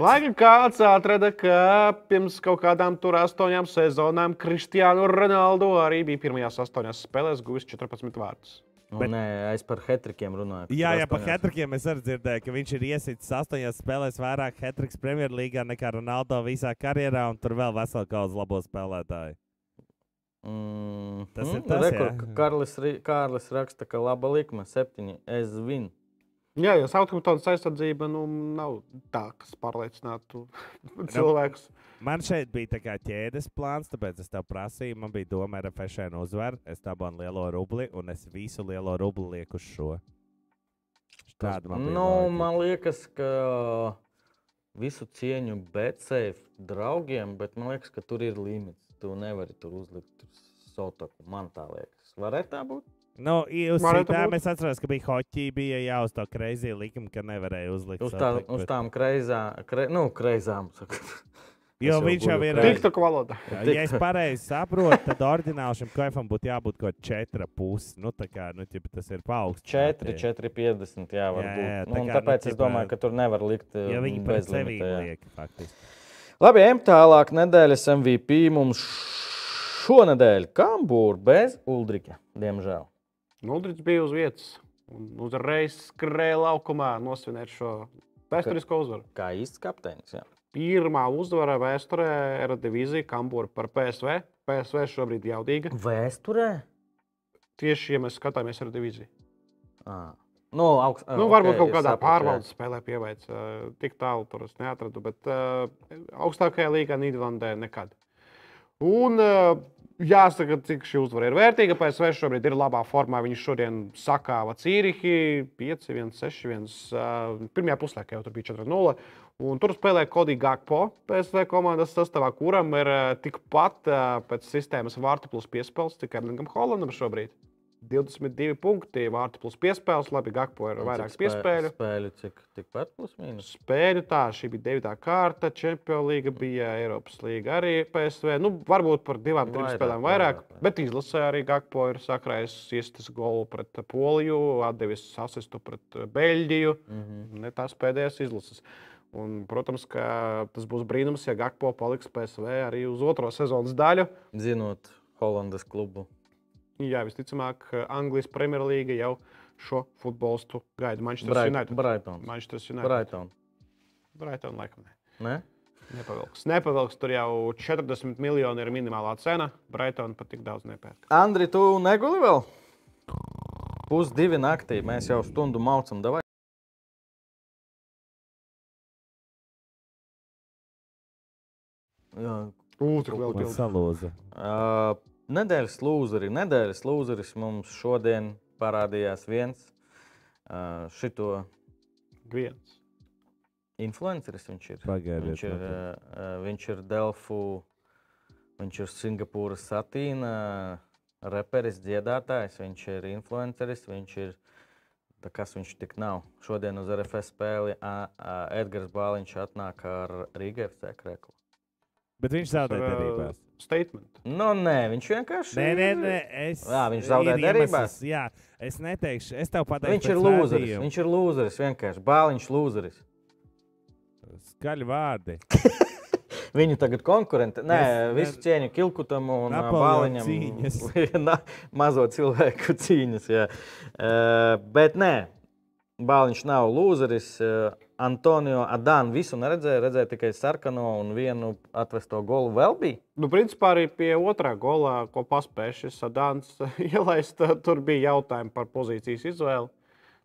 [SPEAKER 2] Lai gan kāds atrada, ka pirms kaut kādām tur astoņām sezonām Kristiānu Ronaldu arī bija pirmajās astoņās spēlēs guvis 14 vārdus.
[SPEAKER 1] Nu,
[SPEAKER 3] Bet-
[SPEAKER 1] Nē, es par hetrikiem runāju.
[SPEAKER 3] Jā, jā, par hetrikiem es arī dzirdēju, ka viņš ir iesits astoņās spēlēs vairāk hetriks Premjerlīgā nekā Ronaldo visā karjerā, un tur vēl vesela kaudzes labo spēlētāju.
[SPEAKER 1] Mm,
[SPEAKER 3] Tas
[SPEAKER 1] mm,
[SPEAKER 3] ir tas,
[SPEAKER 1] rekur, Karlis, Kārlis raksta, ka laba likme, septiņi. Es zinu.
[SPEAKER 2] Jā, jo Southamptonas aizsardzība nu, nav tā, kas pārliecinātu cilvēkus.
[SPEAKER 3] Man šeit bija tā kā ķēdes plāns, tāpēc es tev prasīju, man bija doma ar FFN uzvaru. Es dabūju lielo rubli, un es visu lielo rubli lieku uz šo. Tāda man bija.
[SPEAKER 1] Nu,
[SPEAKER 3] loģika.
[SPEAKER 1] man liekas, ka visu cieņu Betsafe draugiem, bet man liekas, ka tur ir limits. Tu nevari tur uzlikt sotaku. Man tā liekas. Varētu tā būt?
[SPEAKER 3] Nu, i- uz citām es atceros, ka bija hoķī, bija jā, uz to kreizi likumu, ka nevarēja uzlikt.
[SPEAKER 1] Uz, tā,
[SPEAKER 3] sotaku,
[SPEAKER 1] uz
[SPEAKER 3] bet-
[SPEAKER 1] tām kreizām, kre, nu, kreizām. saka.
[SPEAKER 3] Jo
[SPEAKER 1] Es
[SPEAKER 3] viņš jau ir.
[SPEAKER 2] valodā.
[SPEAKER 3] Jā, Ja es pareizi saprotu, tad oriģināli šim kaifam būtu jābūt kaut kāda 4,5. Nu, tā kā nu, ķipa, tas ir paaugstināts.
[SPEAKER 1] 4, 4, 50. Jā, var
[SPEAKER 3] Jā,
[SPEAKER 1] būt.
[SPEAKER 3] jā,
[SPEAKER 1] Nu,
[SPEAKER 3] tā
[SPEAKER 1] un
[SPEAKER 3] kā, nu,
[SPEAKER 1] tāpēc es
[SPEAKER 3] ķipa,
[SPEAKER 1] domāju, ka tur nevar likt
[SPEAKER 3] Ja
[SPEAKER 1] uh,
[SPEAKER 3] viņi
[SPEAKER 1] bez
[SPEAKER 3] sevi liek, faktiski.
[SPEAKER 1] Labi, ejam tālāk. Nedēļas MVP mums šonadēļ Kambūra bez Uldrika. Diemžēl.
[SPEAKER 2] Nudrits bija uz vietas un uzreiz skrēja laukumā nosvinēt šo vēsturisko uzvaru.
[SPEAKER 1] Kā īsts kapteinis. Jā.
[SPEAKER 2] Pirmā uzvara vēsturē era divīzija Kambūra par PSV. PSV šobrīd ir jaudīga.
[SPEAKER 1] Vēsturē?
[SPEAKER 2] Tieši, ja mēs skatāmies ar divīziju.
[SPEAKER 1] À. Nu, augst,
[SPEAKER 2] Nu,
[SPEAKER 1] okay,
[SPEAKER 2] varbūt kaut
[SPEAKER 1] es
[SPEAKER 2] kādā
[SPEAKER 1] sapratu, jā.
[SPEAKER 2] pārbaudas spēlē pieveic. Tik tālu tur es neatradu, bet uh, augstākajā līgā Nīderlandē nekad. Un uh, jāsaka, cik šī uzvara ir vērtīga. PSV šobrīd ir labā formā. Viņi šodien sakāva Cīrihi 5-1, 6-1. Uh, pirmajā puslaikā jau tur bija 4-0. Un tur spēlē Kodija Gakpo PSV komandas sastāvā, kuram ir uh, tikpat uh, pēc sistēmas vārtu plus piespēles, cik Erlingam Hollandam šobrīd. 22 punkti, vārtu plus piespēles. Labi, Gakpo ir vairāk piespēļu.
[SPEAKER 1] Spēļu cik tikpat plus mīnus.
[SPEAKER 2] Spēļu tā, šī bija 9. kārta, Champions League bija Eiropas līga arī PSV. Nu, varbūt par divām, trim
[SPEAKER 1] Vairāk,
[SPEAKER 2] spēlēm vairāk,
[SPEAKER 1] vairāk,
[SPEAKER 2] bet izlasē arī Gakpo ir sakrājis iestas golu pret Poliju, atdevis asistu pret Beļģiju.
[SPEAKER 1] Mhm.
[SPEAKER 2] Ne tās pēdējās izlases. Un, protams, ka tas būs brīnums, ja Gakpo paliks PSV arī uz otro sezonas daļu.
[SPEAKER 1] Zinot Holandas klubu.
[SPEAKER 2] Jā, visticamāk, Anglijas Premjerlīga jau šo futbolistu gaida. Manchester
[SPEAKER 1] Bright-
[SPEAKER 2] United.
[SPEAKER 1] Brightons.
[SPEAKER 2] Manchester United.
[SPEAKER 1] Brighton.
[SPEAKER 2] Brighton, laikam, ne.
[SPEAKER 1] Ne?
[SPEAKER 2] Nepavilks. Nepavilks. Tur jau 40 miljoni ir minimālā cena. Brighton pat tik daudz nepērk.
[SPEAKER 1] Andri, tu neguli vēl? Pusdivi naktī. Mēs jau stundu maucam. Davai.
[SPEAKER 2] Ūtri vēl pildi.
[SPEAKER 3] salūza.
[SPEAKER 1] Uh, nedēļas lūzeri. Nedēļas lūzeris mums šodien parādījās viens. Uh, šito
[SPEAKER 2] Viens.
[SPEAKER 1] influenceris viņš ir.
[SPEAKER 3] Pagaidiet,
[SPEAKER 1] Viņš ir, uh, viņš ir Delfu, viņš ir Singapūras satīna reperis, dziedātājs, viņš ir influenceris, viņš ir. tā Kas viņš tik nav? Šodien uz RFS spēli Edgars Bāliņš atnāk ar Rīgā FC kreklu.
[SPEAKER 3] Bet viņš zaudē
[SPEAKER 2] Ar, ā,
[SPEAKER 3] derībās.
[SPEAKER 2] Statement.
[SPEAKER 1] Nu, nē, viņš vienkārši
[SPEAKER 3] Nē, nē, nē, es.
[SPEAKER 1] Jā, viņš zaudē
[SPEAKER 3] ir
[SPEAKER 1] derībās?
[SPEAKER 3] Jā, es neteikšu, es tev pateikšu.
[SPEAKER 1] Viņš ir lūzeris. Viņš ir lūzeris vienkārši. Bāliņš lūzeris.
[SPEAKER 3] Skaļi vārdi.
[SPEAKER 1] Viņu tagad konkurenti. Nē,
[SPEAKER 3] Es-
[SPEAKER 1] visu cieņu Kilkutam un
[SPEAKER 3] Napoleona
[SPEAKER 1] Bāliņam.
[SPEAKER 3] cīņas.
[SPEAKER 1] Na, mazo cilvēku cīņas. Jā. Uh, bet nē, Bāliņš nav lūzeris. Uh, Antonio Adānu visu neredzēja, redzēja tikai sarkano un vienu atvesto golu vēl bija.
[SPEAKER 2] Nu, principā arī pie otrā golā, ko paspēja šis Dāns ielaist, tur bija jautājumi par pozīcijas izvēli.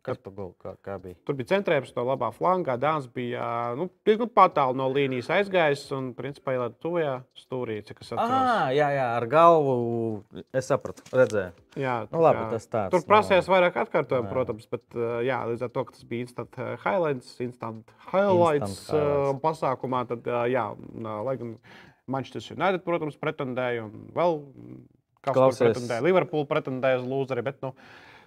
[SPEAKER 1] Kas pa golu? Kā, kā bija?
[SPEAKER 2] Tur bija centrējums no labā flangā. Dāns bija nu, diezgan tālu no līnijas aizgājis un, principā, ielēca tuvajā stūrī.
[SPEAKER 1] Ah, jā, jā, ar galvu. Es sapratu, redzēju.
[SPEAKER 2] Jā,
[SPEAKER 1] Nu, labi,
[SPEAKER 2] tā-
[SPEAKER 1] tas tāds,
[SPEAKER 2] Tur prasījās vairāk atkārtojumu,
[SPEAKER 1] jā.
[SPEAKER 2] protams, bet jā, līdz ar to, ka tas bija instant highlights, instant highlights,
[SPEAKER 1] Instant highlights.
[SPEAKER 2] pasākumā, tad, jā, lai gan Manchester United, protams, pretendēja un vēl kāds pretendēja. Liverpool pretendēja uz lūzeri, bet nu,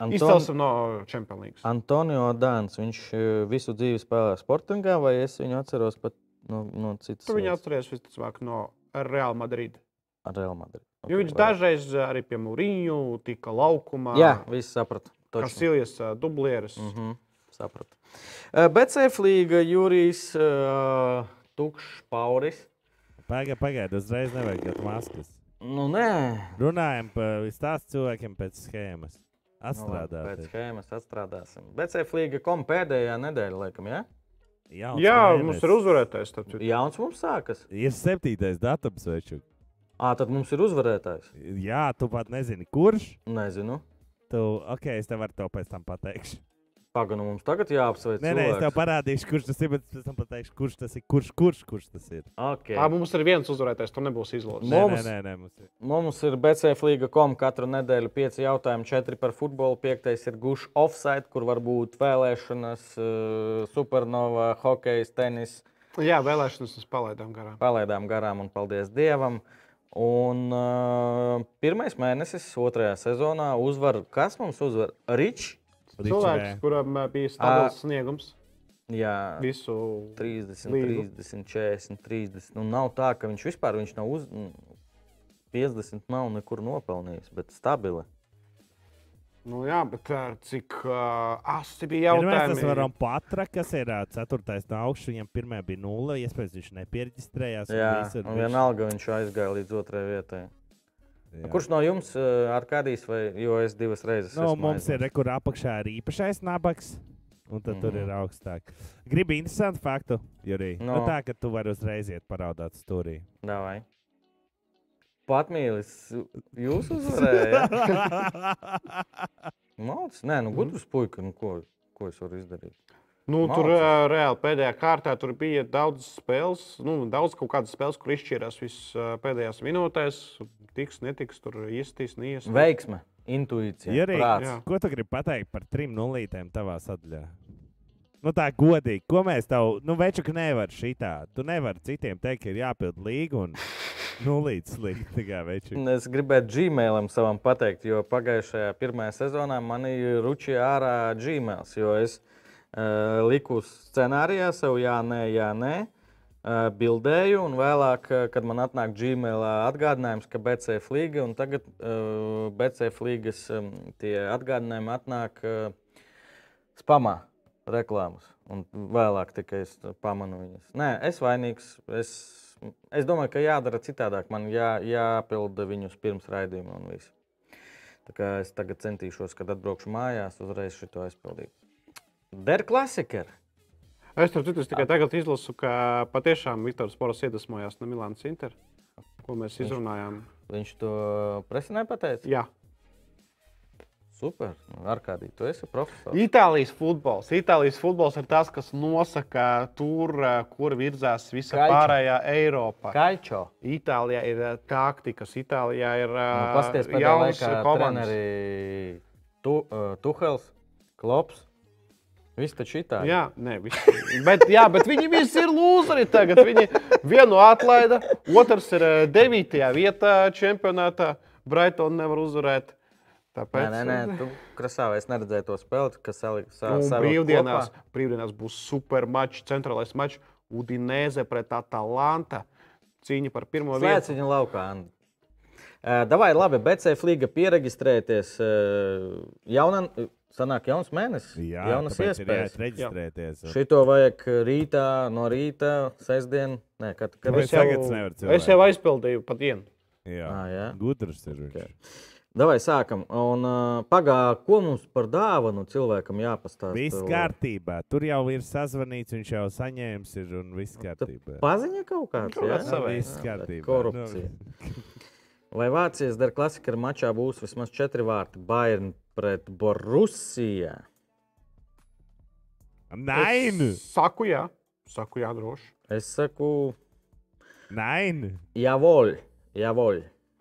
[SPEAKER 1] Anton-
[SPEAKER 2] izcelsim no Champions League.
[SPEAKER 1] Antonio Dāns. Viņš eh, visu dzīvi spēlē Sportingā, vai es viņu atceros pat no, no citas
[SPEAKER 2] Tur viņi
[SPEAKER 1] vietas?
[SPEAKER 2] atcerēs visticamāk no Real Madrid.
[SPEAKER 1] ar Real Madrid.
[SPEAKER 2] Jo viņš dažreiz uh, arī pie Mūriņu tika laukumā.
[SPEAKER 1] Jā, viss sapratu.
[SPEAKER 2] Siljas uh, dublieris.
[SPEAKER 1] Mm -hmm. Sapratu. Bet Ceflīga, Jurijs, uh, Tukšs, Pauris.
[SPEAKER 3] Pagaidiet, pagaidiet, uzreiz nevajag maskas.
[SPEAKER 1] Nu, nē,
[SPEAKER 3] Runājam par stāstu cilvēkiem pēc schēmas.
[SPEAKER 1] Nu, labi,
[SPEAKER 3] Atstrādāt.
[SPEAKER 1] pēc schēmas atstrādāsim. Bet Ceflīga kom pēdējā nedēļa, laikam, jā?
[SPEAKER 3] Jā,
[SPEAKER 2] Jā, mums ir uzvarētājs. citu.
[SPEAKER 1] Jauns mums sākas.
[SPEAKER 3] Ir septītais datums, veču.
[SPEAKER 1] Ā, tad mums ir uzvarētājs.
[SPEAKER 3] Jā, tu pat nezini, kurš.
[SPEAKER 1] Nezinu.
[SPEAKER 3] Tu, ok, es tev varu to pēc tam pateikt.
[SPEAKER 1] Pagaidām, mums tagad jāapsveic.
[SPEAKER 3] Nē, nē, es tev parādīšu, kurš tas ir, bet pēc tam pateikšu, kurš tas ir. Kurš, kurš, kurš tas ir?
[SPEAKER 1] Okay.
[SPEAKER 2] Ā, mums ir viens uzvarētājs, tur nebūs izlozes.
[SPEAKER 3] Nē,
[SPEAKER 1] Mums-
[SPEAKER 3] nē, nē, nē, mums ir.
[SPEAKER 1] Mums ir BCFLīga.com katru nedēļu pieci jautājumi, četri par futbolu. Piektais ir gušs offside, kur var būt vēlēšanas, eh, supernova, hokejs, tenis.
[SPEAKER 2] Jā, vēlēšanas mēs palaidām garām.
[SPEAKER 1] Palaidām garām un paldies Dievam. Un uh, pirmais mēnesis otrajā sezonā uzvar, kas mums uzvar? Ričs.
[SPEAKER 2] Cilvēks, kuram bija stabils sniegums
[SPEAKER 1] Jā,
[SPEAKER 2] visu
[SPEAKER 1] 30,
[SPEAKER 2] līgu.
[SPEAKER 1] 30, 40, 30. Nu, nav tā, ka viņš vispār viņš nav uz nu, 50, nav nekur nopelnījis, bet stabili.
[SPEAKER 2] Nu, jā, bet cik uh, asi bija
[SPEAKER 3] Pirmais tas
[SPEAKER 2] jautājumi?
[SPEAKER 3] varam patra, kas ir ā, ceturtais no augšas. Viņam pirmā bija nulle, iespējams, viņš nepiereģistrējās. un
[SPEAKER 1] Jā, un
[SPEAKER 3] viņš-
[SPEAKER 1] vienalga viņš aizgāja līdz otrajai vietai.
[SPEAKER 3] Jā.
[SPEAKER 1] Kurš no jums uh, ar kādīs vai jo es divas reizes?
[SPEAKER 3] No,
[SPEAKER 1] esmu
[SPEAKER 3] mums ir
[SPEAKER 1] aizmirsis.
[SPEAKER 3] rekur apakšā ir īpašais nabaks. Un tad mm. tur
[SPEAKER 1] Mhm.
[SPEAKER 3] ir augstāk. Gribu interesantu faktu, Jurī. No.
[SPEAKER 1] No.
[SPEAKER 3] Nu, tā, ka tu vari uzreiz iet paraudāt stūrī.
[SPEAKER 1] Davai. Patmīlis, jūs uzvarējāt. Malts? Nē, nu gudrs puika, nu ko, ko es varu izdarīt?
[SPEAKER 2] Nu, tur
[SPEAKER 1] Mācās.
[SPEAKER 2] ā, reāli pēdējā kārtā tur bija daudz spēles, nu, daudz kaut kādas spēles, kur izšķīrās viss ā, pēdējās minūtēs. Tiks, netiks, tur iestīs, neiestīs.
[SPEAKER 1] Veiksme, intuīcija,
[SPEAKER 2] jā.
[SPEAKER 3] ko tu gribi pateikt par trim nulītēm tavā sadaļā? Nu, tā godīgi, ko mēs tev, nu, veču, ka nevar šitā. Tu nevari citiem teikt, ka ir jāpild līga un kā veču.
[SPEAKER 1] Es gribētu Gmailam savam pateikt, jo pagājušajā pirmajā sezonā man ir ručija ārā Gmails. Jo es uh, liku scenārijā sev, jā, nē, jā, nē. Bildēju, un vēlāk, kad man atnāk Gmail atgādinājums, ka BCF līga, un tagad uh, BCF līgas um, tie atgādinājumi atnāk uh, spamā reklāmas. Un vēlāk tikai es pamanu viņas. Nē, es vainīgs. Es, es domāju, ka jādara citādāk. Man jā, jāpilda viņus pirms raidījuma un viss. Tā kā es tagad centīšos, kad atbraukšu mājās, uzreiz šo aizpildīt. Der klasiker!
[SPEAKER 2] Es tur citu, es tikai tagad izlasu, ka patiešām Viktors Poros iedvesmojās no Milānas Inter, ko mēs izrunājām.
[SPEAKER 1] Viņš to presē nepateica.
[SPEAKER 2] Jā,
[SPEAKER 1] Super. Nu, Arkādī, tu esi profesors.
[SPEAKER 2] Itālijas futbols. Itālijas futbols ir tas, kas nosaka tur, eh, kur virzās visa
[SPEAKER 1] Calcio.
[SPEAKER 2] pārējā Eiropa.
[SPEAKER 1] Kaļķo.
[SPEAKER 2] Itālijā ir eh, taktikas, Itālijā ir
[SPEAKER 1] Nu,
[SPEAKER 2] uh,
[SPEAKER 1] pēdējā
[SPEAKER 2] jauns komandas.
[SPEAKER 1] treneri tu, uh, Tuhels, Klops. Viss taču itāļi.
[SPEAKER 2] Jā, ne, visi. bet, jā, bet viņi visi ir lūzeri tagad. Viņi vienu atlaida, otrs ir eh, devītajā vietā čempionātā. Brighton nevar uzvarēt.
[SPEAKER 1] Nē,
[SPEAKER 2] Tāpēc,
[SPEAKER 1] nē, nē, tu krasāvā es neredzēju to spēli, kas salika
[SPEAKER 2] Un brīvdienās, brīvdienās būs super mačs, centrālais mačs. Udinēze pret Atalanta. Cīņa par pirmo
[SPEAKER 1] Slēdz
[SPEAKER 2] vietu.
[SPEAKER 1] viņu laukā. Uh, Davai, labi, BCF līga pieregistrēties. Uh, jauna, sanāk jauns mēnesis,
[SPEAKER 3] Jā,
[SPEAKER 1] jaunas iespējas.
[SPEAKER 3] reģistrēties.
[SPEAKER 1] Šito vajag rītā, no rīta, sestdien. Nē, kad, kad
[SPEAKER 2] Es jau, es jau aizpildīju pat vienu.
[SPEAKER 3] Jā,
[SPEAKER 1] Ā, jā.
[SPEAKER 3] gudrs ir viņš.
[SPEAKER 1] Ok. Davai, sākam. Un uh, pagā, ko mums par dāvanu cilvēkam jāpastāsta?
[SPEAKER 3] Viss kārtībā. Tur jau ir sazvanīts, viņš jau saņēmis ir un viss kārtībā.
[SPEAKER 1] Paziņa kaut kāds.
[SPEAKER 2] Kaut
[SPEAKER 1] jā?
[SPEAKER 2] kāds savējs.
[SPEAKER 3] Viss kārtībā.
[SPEAKER 1] Korupcija. Vai Vācijas dar klasika mačā būs vismaz četri vārti? Bayern pret Borusiju.
[SPEAKER 3] Nein!
[SPEAKER 2] Es Saku, jā, saku, jā, droši.
[SPEAKER 1] Es saku,
[SPEAKER 3] Nein!
[SPEAKER 1] javoļ, javoļ.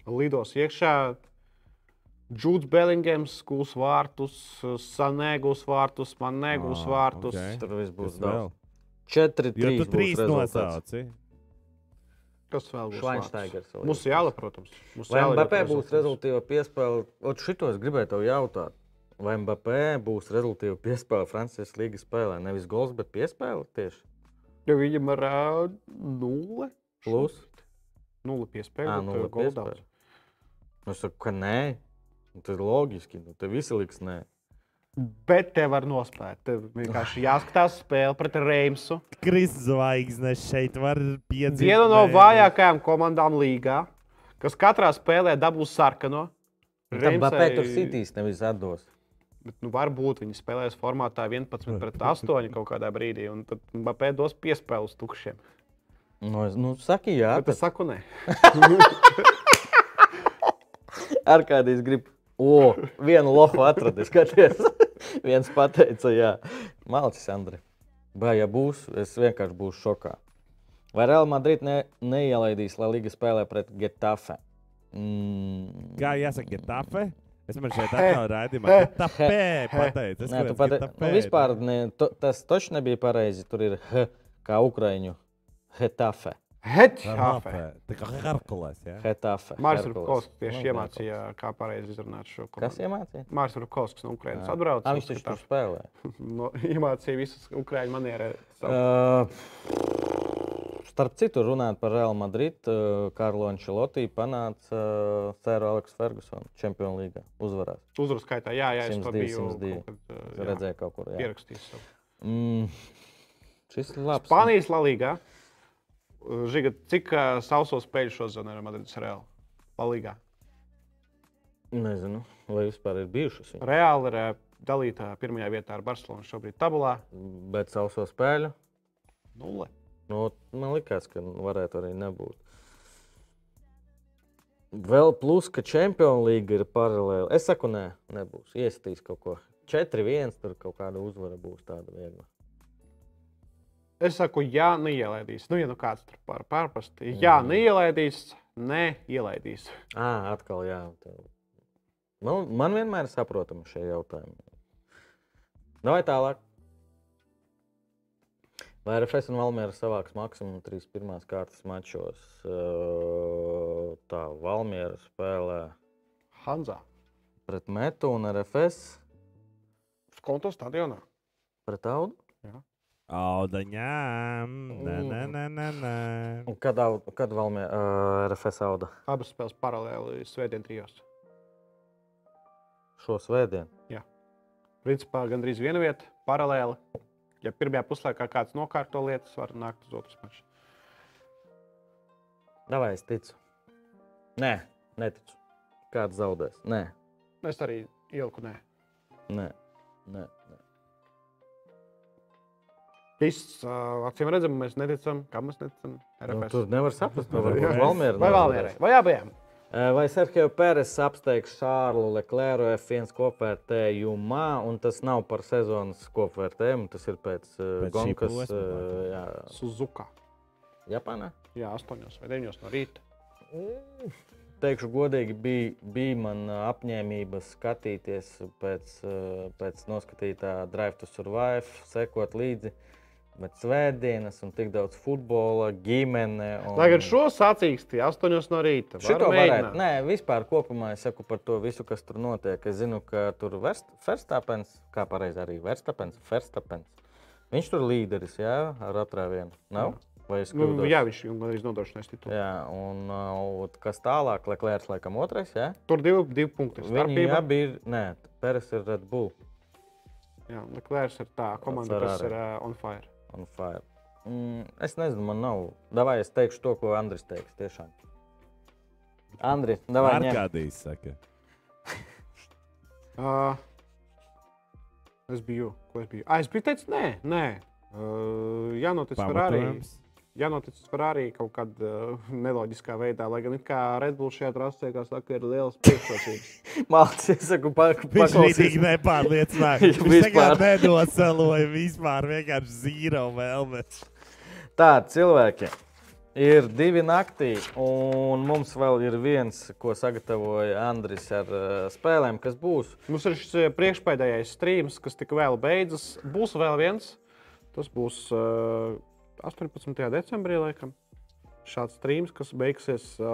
[SPEAKER 2] Lidos iekšā. Džuds Bellingams gūs vārtus, Sanē gūs vārtus, man negūs
[SPEAKER 3] Ā,
[SPEAKER 2] vārtus.
[SPEAKER 3] ok.
[SPEAKER 1] Tur viss būs daudz.
[SPEAKER 3] vēl?
[SPEAKER 1] Četri,
[SPEAKER 3] Jo
[SPEAKER 1] trīs
[SPEAKER 3] tu trīs
[SPEAKER 1] būs rezultāts.
[SPEAKER 3] nosauci.
[SPEAKER 2] Kas vēl būs? Mums jāla, protams. Mums
[SPEAKER 1] Vai
[SPEAKER 2] ļoti
[SPEAKER 1] būs rezultātīva piespēle? Ot šito es gribēju tev jautāt. Vai Mbappé būs rezultātīva piespēle Francijas līgas spēlē? Nevis gols, bet piespēle tieši.
[SPEAKER 2] Jo viņam ir uh, nulle.
[SPEAKER 1] Plus.
[SPEAKER 2] Nulle piespēle.
[SPEAKER 1] nulle
[SPEAKER 2] Nulle piespēle.
[SPEAKER 1] piespēle. Nu, Es saku, ka nē. Nu, Tas ir loģiski. Nu, te visi liks nē.
[SPEAKER 2] Bet te var nospēt. Tev vienkārši jāskatās spēle pret Reimsu.
[SPEAKER 3] Kristus zvaigznes šeit var piedzīvot.
[SPEAKER 2] Viena no vājākajām komandām līgā, kas katrā spēlē dabūs sarkano.
[SPEAKER 1] Tad Mbappé tur sitīs, nevis atdos.
[SPEAKER 2] Bet, nu, varbūt viņi spēlēs formātā 11 pret 8 kaut kādā brīdī, un tad Mbappé dos piespēli uz tukšiem.
[SPEAKER 1] Nu, es, nu saki, jā.
[SPEAKER 2] Bet es saku, nē.
[SPEAKER 1] Ar kādīs grib. O, vienu lofu atradis, skaties. Viens pateica, jā. Malcis, Andri. Vai ja būs, es vienkārši būšu šokā. Vai Real Madrid ne, neielaidīs, lai Liga spēlē pret Getafe? Mm.
[SPEAKER 3] Kā jāsaka, getafe? Es man šeit atkal rādīju, getafe pateicu. Es
[SPEAKER 1] Nē, tu pate...
[SPEAKER 3] getafe?
[SPEAKER 1] nu, vispār ne, to, tas taču nebija pareizi. Tur ir H, kā ukraiņu. Hetafe.
[SPEAKER 3] Kā Herkules,
[SPEAKER 1] Herkules.
[SPEAKER 2] Rupkovskis tieši iemācīja, kā pareizi izrunāt šo
[SPEAKER 1] Kas
[SPEAKER 2] komandu.
[SPEAKER 1] iemācīja?
[SPEAKER 2] Māris Rupkovskis no Ukrainas atbrauca.
[SPEAKER 1] Viņš taču tur spēlē.
[SPEAKER 2] no, iemācīja visas Ukraiņu manierē.
[SPEAKER 1] Uh, starp citu, runājot par Real Madrid, uh, Karlo Ančelotī panāca uh, Sēru Aleksu Fergusonu Čempionu līgā. Uzvarēs.
[SPEAKER 2] Uzvaru skaitā, jā, jā, es to
[SPEAKER 1] 102,
[SPEAKER 2] biju
[SPEAKER 1] 102.
[SPEAKER 2] kaut kad, uh, jā,
[SPEAKER 1] redzēju kaut kur. Jā.
[SPEAKER 2] pierakstījis. savu.
[SPEAKER 1] Mm, šis ir labs.
[SPEAKER 2] Spānijas Lalīgā. Žiga, cik uh, sauso spēļu šodien ir Madrides Reāla? Lalīgā.
[SPEAKER 1] Nezinu, vai vispār ir bijušas. viņa.
[SPEAKER 2] Reāla ir uh, dalīta pirmajā vietā ar Barcelonu šobrīd tabulā.
[SPEAKER 1] Bet sauso spēļu.
[SPEAKER 2] Nulle.
[SPEAKER 1] Nu, man liekas, ka varētu arī nebūt. Vēl plus, ka Champions League ir paralēli. Es saku, nē, nebūs. Iestīs kaut ko. 4-1 tur kaut kāda uzvara būs tāda viegla.
[SPEAKER 2] Es saku, jā, neielaidīs. Nu, ja nu kāds tur pār, pārprast, jā, neielaidīs, neielaidīs.
[SPEAKER 1] À, atkal, jā. Man, man vienmēr ir saprotami šie jautājumi. Nu, vai tālāk? Vai RFS un Valmiera savāks maksimumu trīs pirmās kārtas mačos? Tā, Valmiera spēlē
[SPEAKER 2] Hanzā.
[SPEAKER 1] pret Metu un RFS
[SPEAKER 2] Skonto stadionā.
[SPEAKER 1] pret Audu.
[SPEAKER 3] Audaņām. Nē, nē, nē, nē, nē.
[SPEAKER 1] Un Kad, Au- kad Valmiera uh, RFS Auda?
[SPEAKER 2] Abas spēles paralēli svētdien trijos.
[SPEAKER 1] Šo svētdienu.
[SPEAKER 2] Principā gandrīz viena vieta, paralēli. ja pirmajā puslaikā kāds nokārto lietas, var nākt uz otru maču.
[SPEAKER 1] Davai, es ticu. Nē, neticu. Kāds zaudēs? Nē,
[SPEAKER 2] Es arī ieliku nē.
[SPEAKER 1] nē, nē. nē.
[SPEAKER 2] Viss, acīm redzam, mēs neticam, kam mēs neticam.
[SPEAKER 1] Nu,
[SPEAKER 2] RFS.
[SPEAKER 1] tur nevar saprast, vai
[SPEAKER 2] Jā.
[SPEAKER 1] Valmiera.
[SPEAKER 2] Vai Valmierai, vai abiem?
[SPEAKER 1] Eh, Vai Sergio Pēres apsteigs Šārlu Leclerc F1 kopvērtējumā, un tas nav par sezonas kopvērtējumu, tas ir pēc,
[SPEAKER 3] Pēc
[SPEAKER 1] Gonkas, uh, jā,
[SPEAKER 2] Suzuka.
[SPEAKER 1] Japānā.
[SPEAKER 2] Jā, 8 vai 9 no rīta.
[SPEAKER 1] Teikšu godīgi, bija, bija man apņēmība skatīties pēc, pēc noskatītā Drive to Survive, sekot līdzi. Bet svētdienas un tik daudz futbola, ģimene. Un...
[SPEAKER 2] Tagad šo sacīksti 8 no rīta.
[SPEAKER 1] Šito
[SPEAKER 2] Var
[SPEAKER 1] varētu. Nē, vispār kopumā es saku par to visu, kas tur notiek. Es zinu, ka tur Verstapens, kā pareizi arī Verstapens, Verstapens. Viņš tur līderis, jā, ar atrāvienu. Nav? Vai es
[SPEAKER 2] Nu,
[SPEAKER 1] kļūdos?
[SPEAKER 2] jā, viņš jau gandrīz nodrošinās titulu.
[SPEAKER 1] Jā, un uh, kas tālāk, Leclerc laikam otrais, jā?
[SPEAKER 2] Tur divi, divi punkti.
[SPEAKER 1] Viņi abi ir, nē, Peres ir Red Bull
[SPEAKER 2] Jā, Leclerc ir tā komanda, kas ir uh, on fire.
[SPEAKER 1] On fire. Mm, es nezinu, man nav. Davai es teikšu to, ko Andris teiks. Tiešām. Andri, davai ņem.
[SPEAKER 3] Arkādijas saka.
[SPEAKER 2] Uh, es biju, ko es biju? Ah, es biju teicis, nē, nē. Uh, jānotic Ferrari.
[SPEAKER 3] Pamatojums.
[SPEAKER 2] Jānotic Ferrari kaut kādā uh, neloģiskā veidā, lai gan kā Red Bull šajā trasē, kā saka, ir liels priekšrocības.
[SPEAKER 1] Mākslinieks, saku, pa,
[SPEAKER 3] Viņš nepārliecināja.
[SPEAKER 1] Viņš vispār.
[SPEAKER 3] nekad nedosaloja vispār, vienkārši zīro vēlmes.
[SPEAKER 1] Tā, cilvēki. Ir divi naktī, un mums vēl ir viens, ko sagatavoja Andris ar uh, spēlēm, kas būs.
[SPEAKER 2] Mums ir šis eh, priekšpēdējais streams, kas tik vēl beidzas. Būs vēl viens. Tas būs uh, 18. decembrī, laikam. Šāds streams, kas beigsies uh,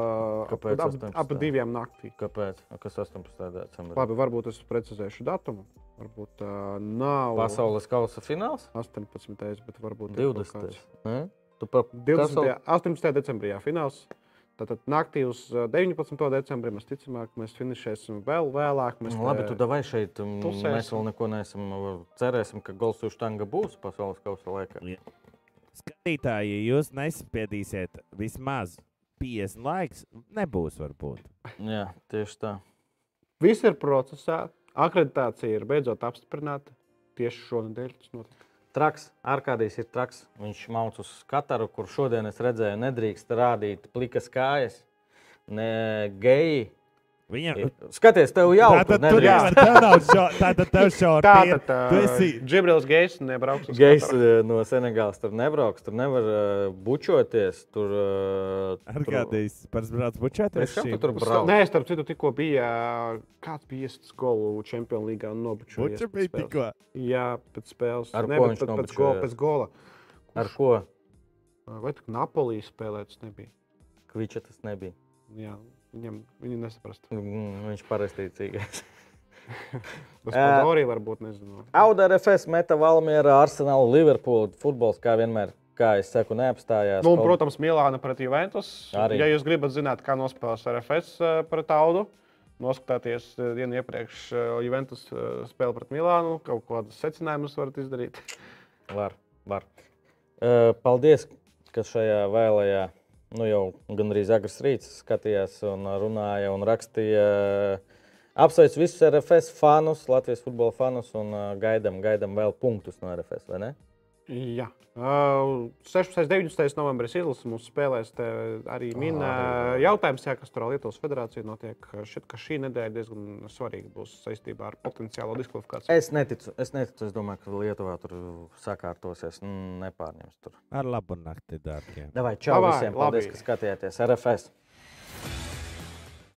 [SPEAKER 2] ap,
[SPEAKER 1] Kāpēc
[SPEAKER 2] ap,
[SPEAKER 1] 18.?
[SPEAKER 2] ap diviem naktī.
[SPEAKER 1] Kāpēc? A, Kas 18. decembrī?
[SPEAKER 2] Labi, varbūt es precizēšu datumu. Varbūt tā uh, nav
[SPEAKER 1] Pasaules kausa fināls?
[SPEAKER 2] 18. bet varbūt ir kaut
[SPEAKER 1] 20.
[SPEAKER 2] kāds.
[SPEAKER 1] Tu par
[SPEAKER 2] 20.
[SPEAKER 1] Pasaul-
[SPEAKER 2] 18. decembrī jā, fināls. Tātad naktī uz uh, 19. decembrī mēs ticamāk, mēs finišēsim vēl vēlāk. Mēs
[SPEAKER 1] Nu, Labi,
[SPEAKER 2] te-
[SPEAKER 1] tu davai šeit.
[SPEAKER 2] Tusēsim.
[SPEAKER 1] Mēs vēl neko neesam. Cerēsim, ka Golsu štanga būs pasaules kausa laikā.
[SPEAKER 3] Skatītāji, ja jūs nesaspiedīsiet vismaz 50 laiks, nebūs varbūt.
[SPEAKER 1] Jā, tieši tā.
[SPEAKER 2] Viss ir procesā. Akreditācija ir beidzot apstiprināta. Tieši šonadēļ tas notika.
[SPEAKER 1] Traks, ārkārtīgi ir traks. Viņš mauc uz skatu, kur šodien es redzēju, nedrīkst rādīt plikas kājas. Ne geji.
[SPEAKER 3] Viņam
[SPEAKER 1] Skaties, tev jau
[SPEAKER 3] Tātad tur jau ir tāds - tātad tev šauri.
[SPEAKER 2] Tātad
[SPEAKER 3] Tu esi
[SPEAKER 2] Džibrils Gejs nebrauks
[SPEAKER 1] Gejs eh, no Senegālas tur nebrauks, tur nevar uh, bučoties. Tur, uh,
[SPEAKER 3] Arkādijas par brauc bučēties.
[SPEAKER 1] Es tur brauc?
[SPEAKER 2] Nē, starp citu, tikko bija kāds bija iesaistīts golu Champions League un nobučojies.
[SPEAKER 3] Buča
[SPEAKER 2] pēc
[SPEAKER 3] bija tikko.
[SPEAKER 2] Jā, pēc spēles.
[SPEAKER 1] Ar
[SPEAKER 2] ne,
[SPEAKER 1] ko viņš
[SPEAKER 2] pēc, pēc, gola, pēc gola.
[SPEAKER 1] Ar ko?
[SPEAKER 2] Vai tā Napolī spēlēts nebija?
[SPEAKER 1] Kviča tas nebija.
[SPEAKER 2] Jā, viņam viņi nesaprastu.
[SPEAKER 1] Mm, Viņš pareizticīgais.
[SPEAKER 2] Tas pat arī varbūt nezinu.
[SPEAKER 1] Auda RFS meta Valmiera, Arsenal, Liverpool. Futbols kā vienmēr, kā es saku, neapstājās.
[SPEAKER 2] Nu, un, protams, Milāna pret Juventus.
[SPEAKER 1] Arī.
[SPEAKER 2] Ja jūs gribat zināt, kā nospēlēs RFS eh, pret Audu, noskatieties eh, dienu iepriekš eh, Juventus eh, spēli pret Milānu. Kaut kādus secinājumus varat izdarīt.
[SPEAKER 1] Var, var. Paldies, ka šajā vēlējā, nu jau gandrīz agrs rīts, skatījās un runāja un rakstīja. Apsveicu visus RFS fanus, Latvijas futbola fanus un gaidām, gaidām vēl punktus no RFS, vai ne?
[SPEAKER 2] Jā. Uh, 16. un 19. novembris izlases mums spēlēs arī mina
[SPEAKER 1] Arī.
[SPEAKER 2] jautājums, jā, kas tur Lietuvas federāciju notiek. Šķiet, ka šī nedēļa diezgan svarīga būs saistībā ar potenciālo diskvalifikāciju.
[SPEAKER 1] Es neticu, es neticu. Es domāju, ka Lietuvā tur sakārtosies, nepārņems tur.
[SPEAKER 3] Ar labu nakti, dārgie.
[SPEAKER 1] Davai, čau
[SPEAKER 2] Davai,
[SPEAKER 1] visiem! Paldies,
[SPEAKER 2] labi.
[SPEAKER 1] ka skatījāties RFS!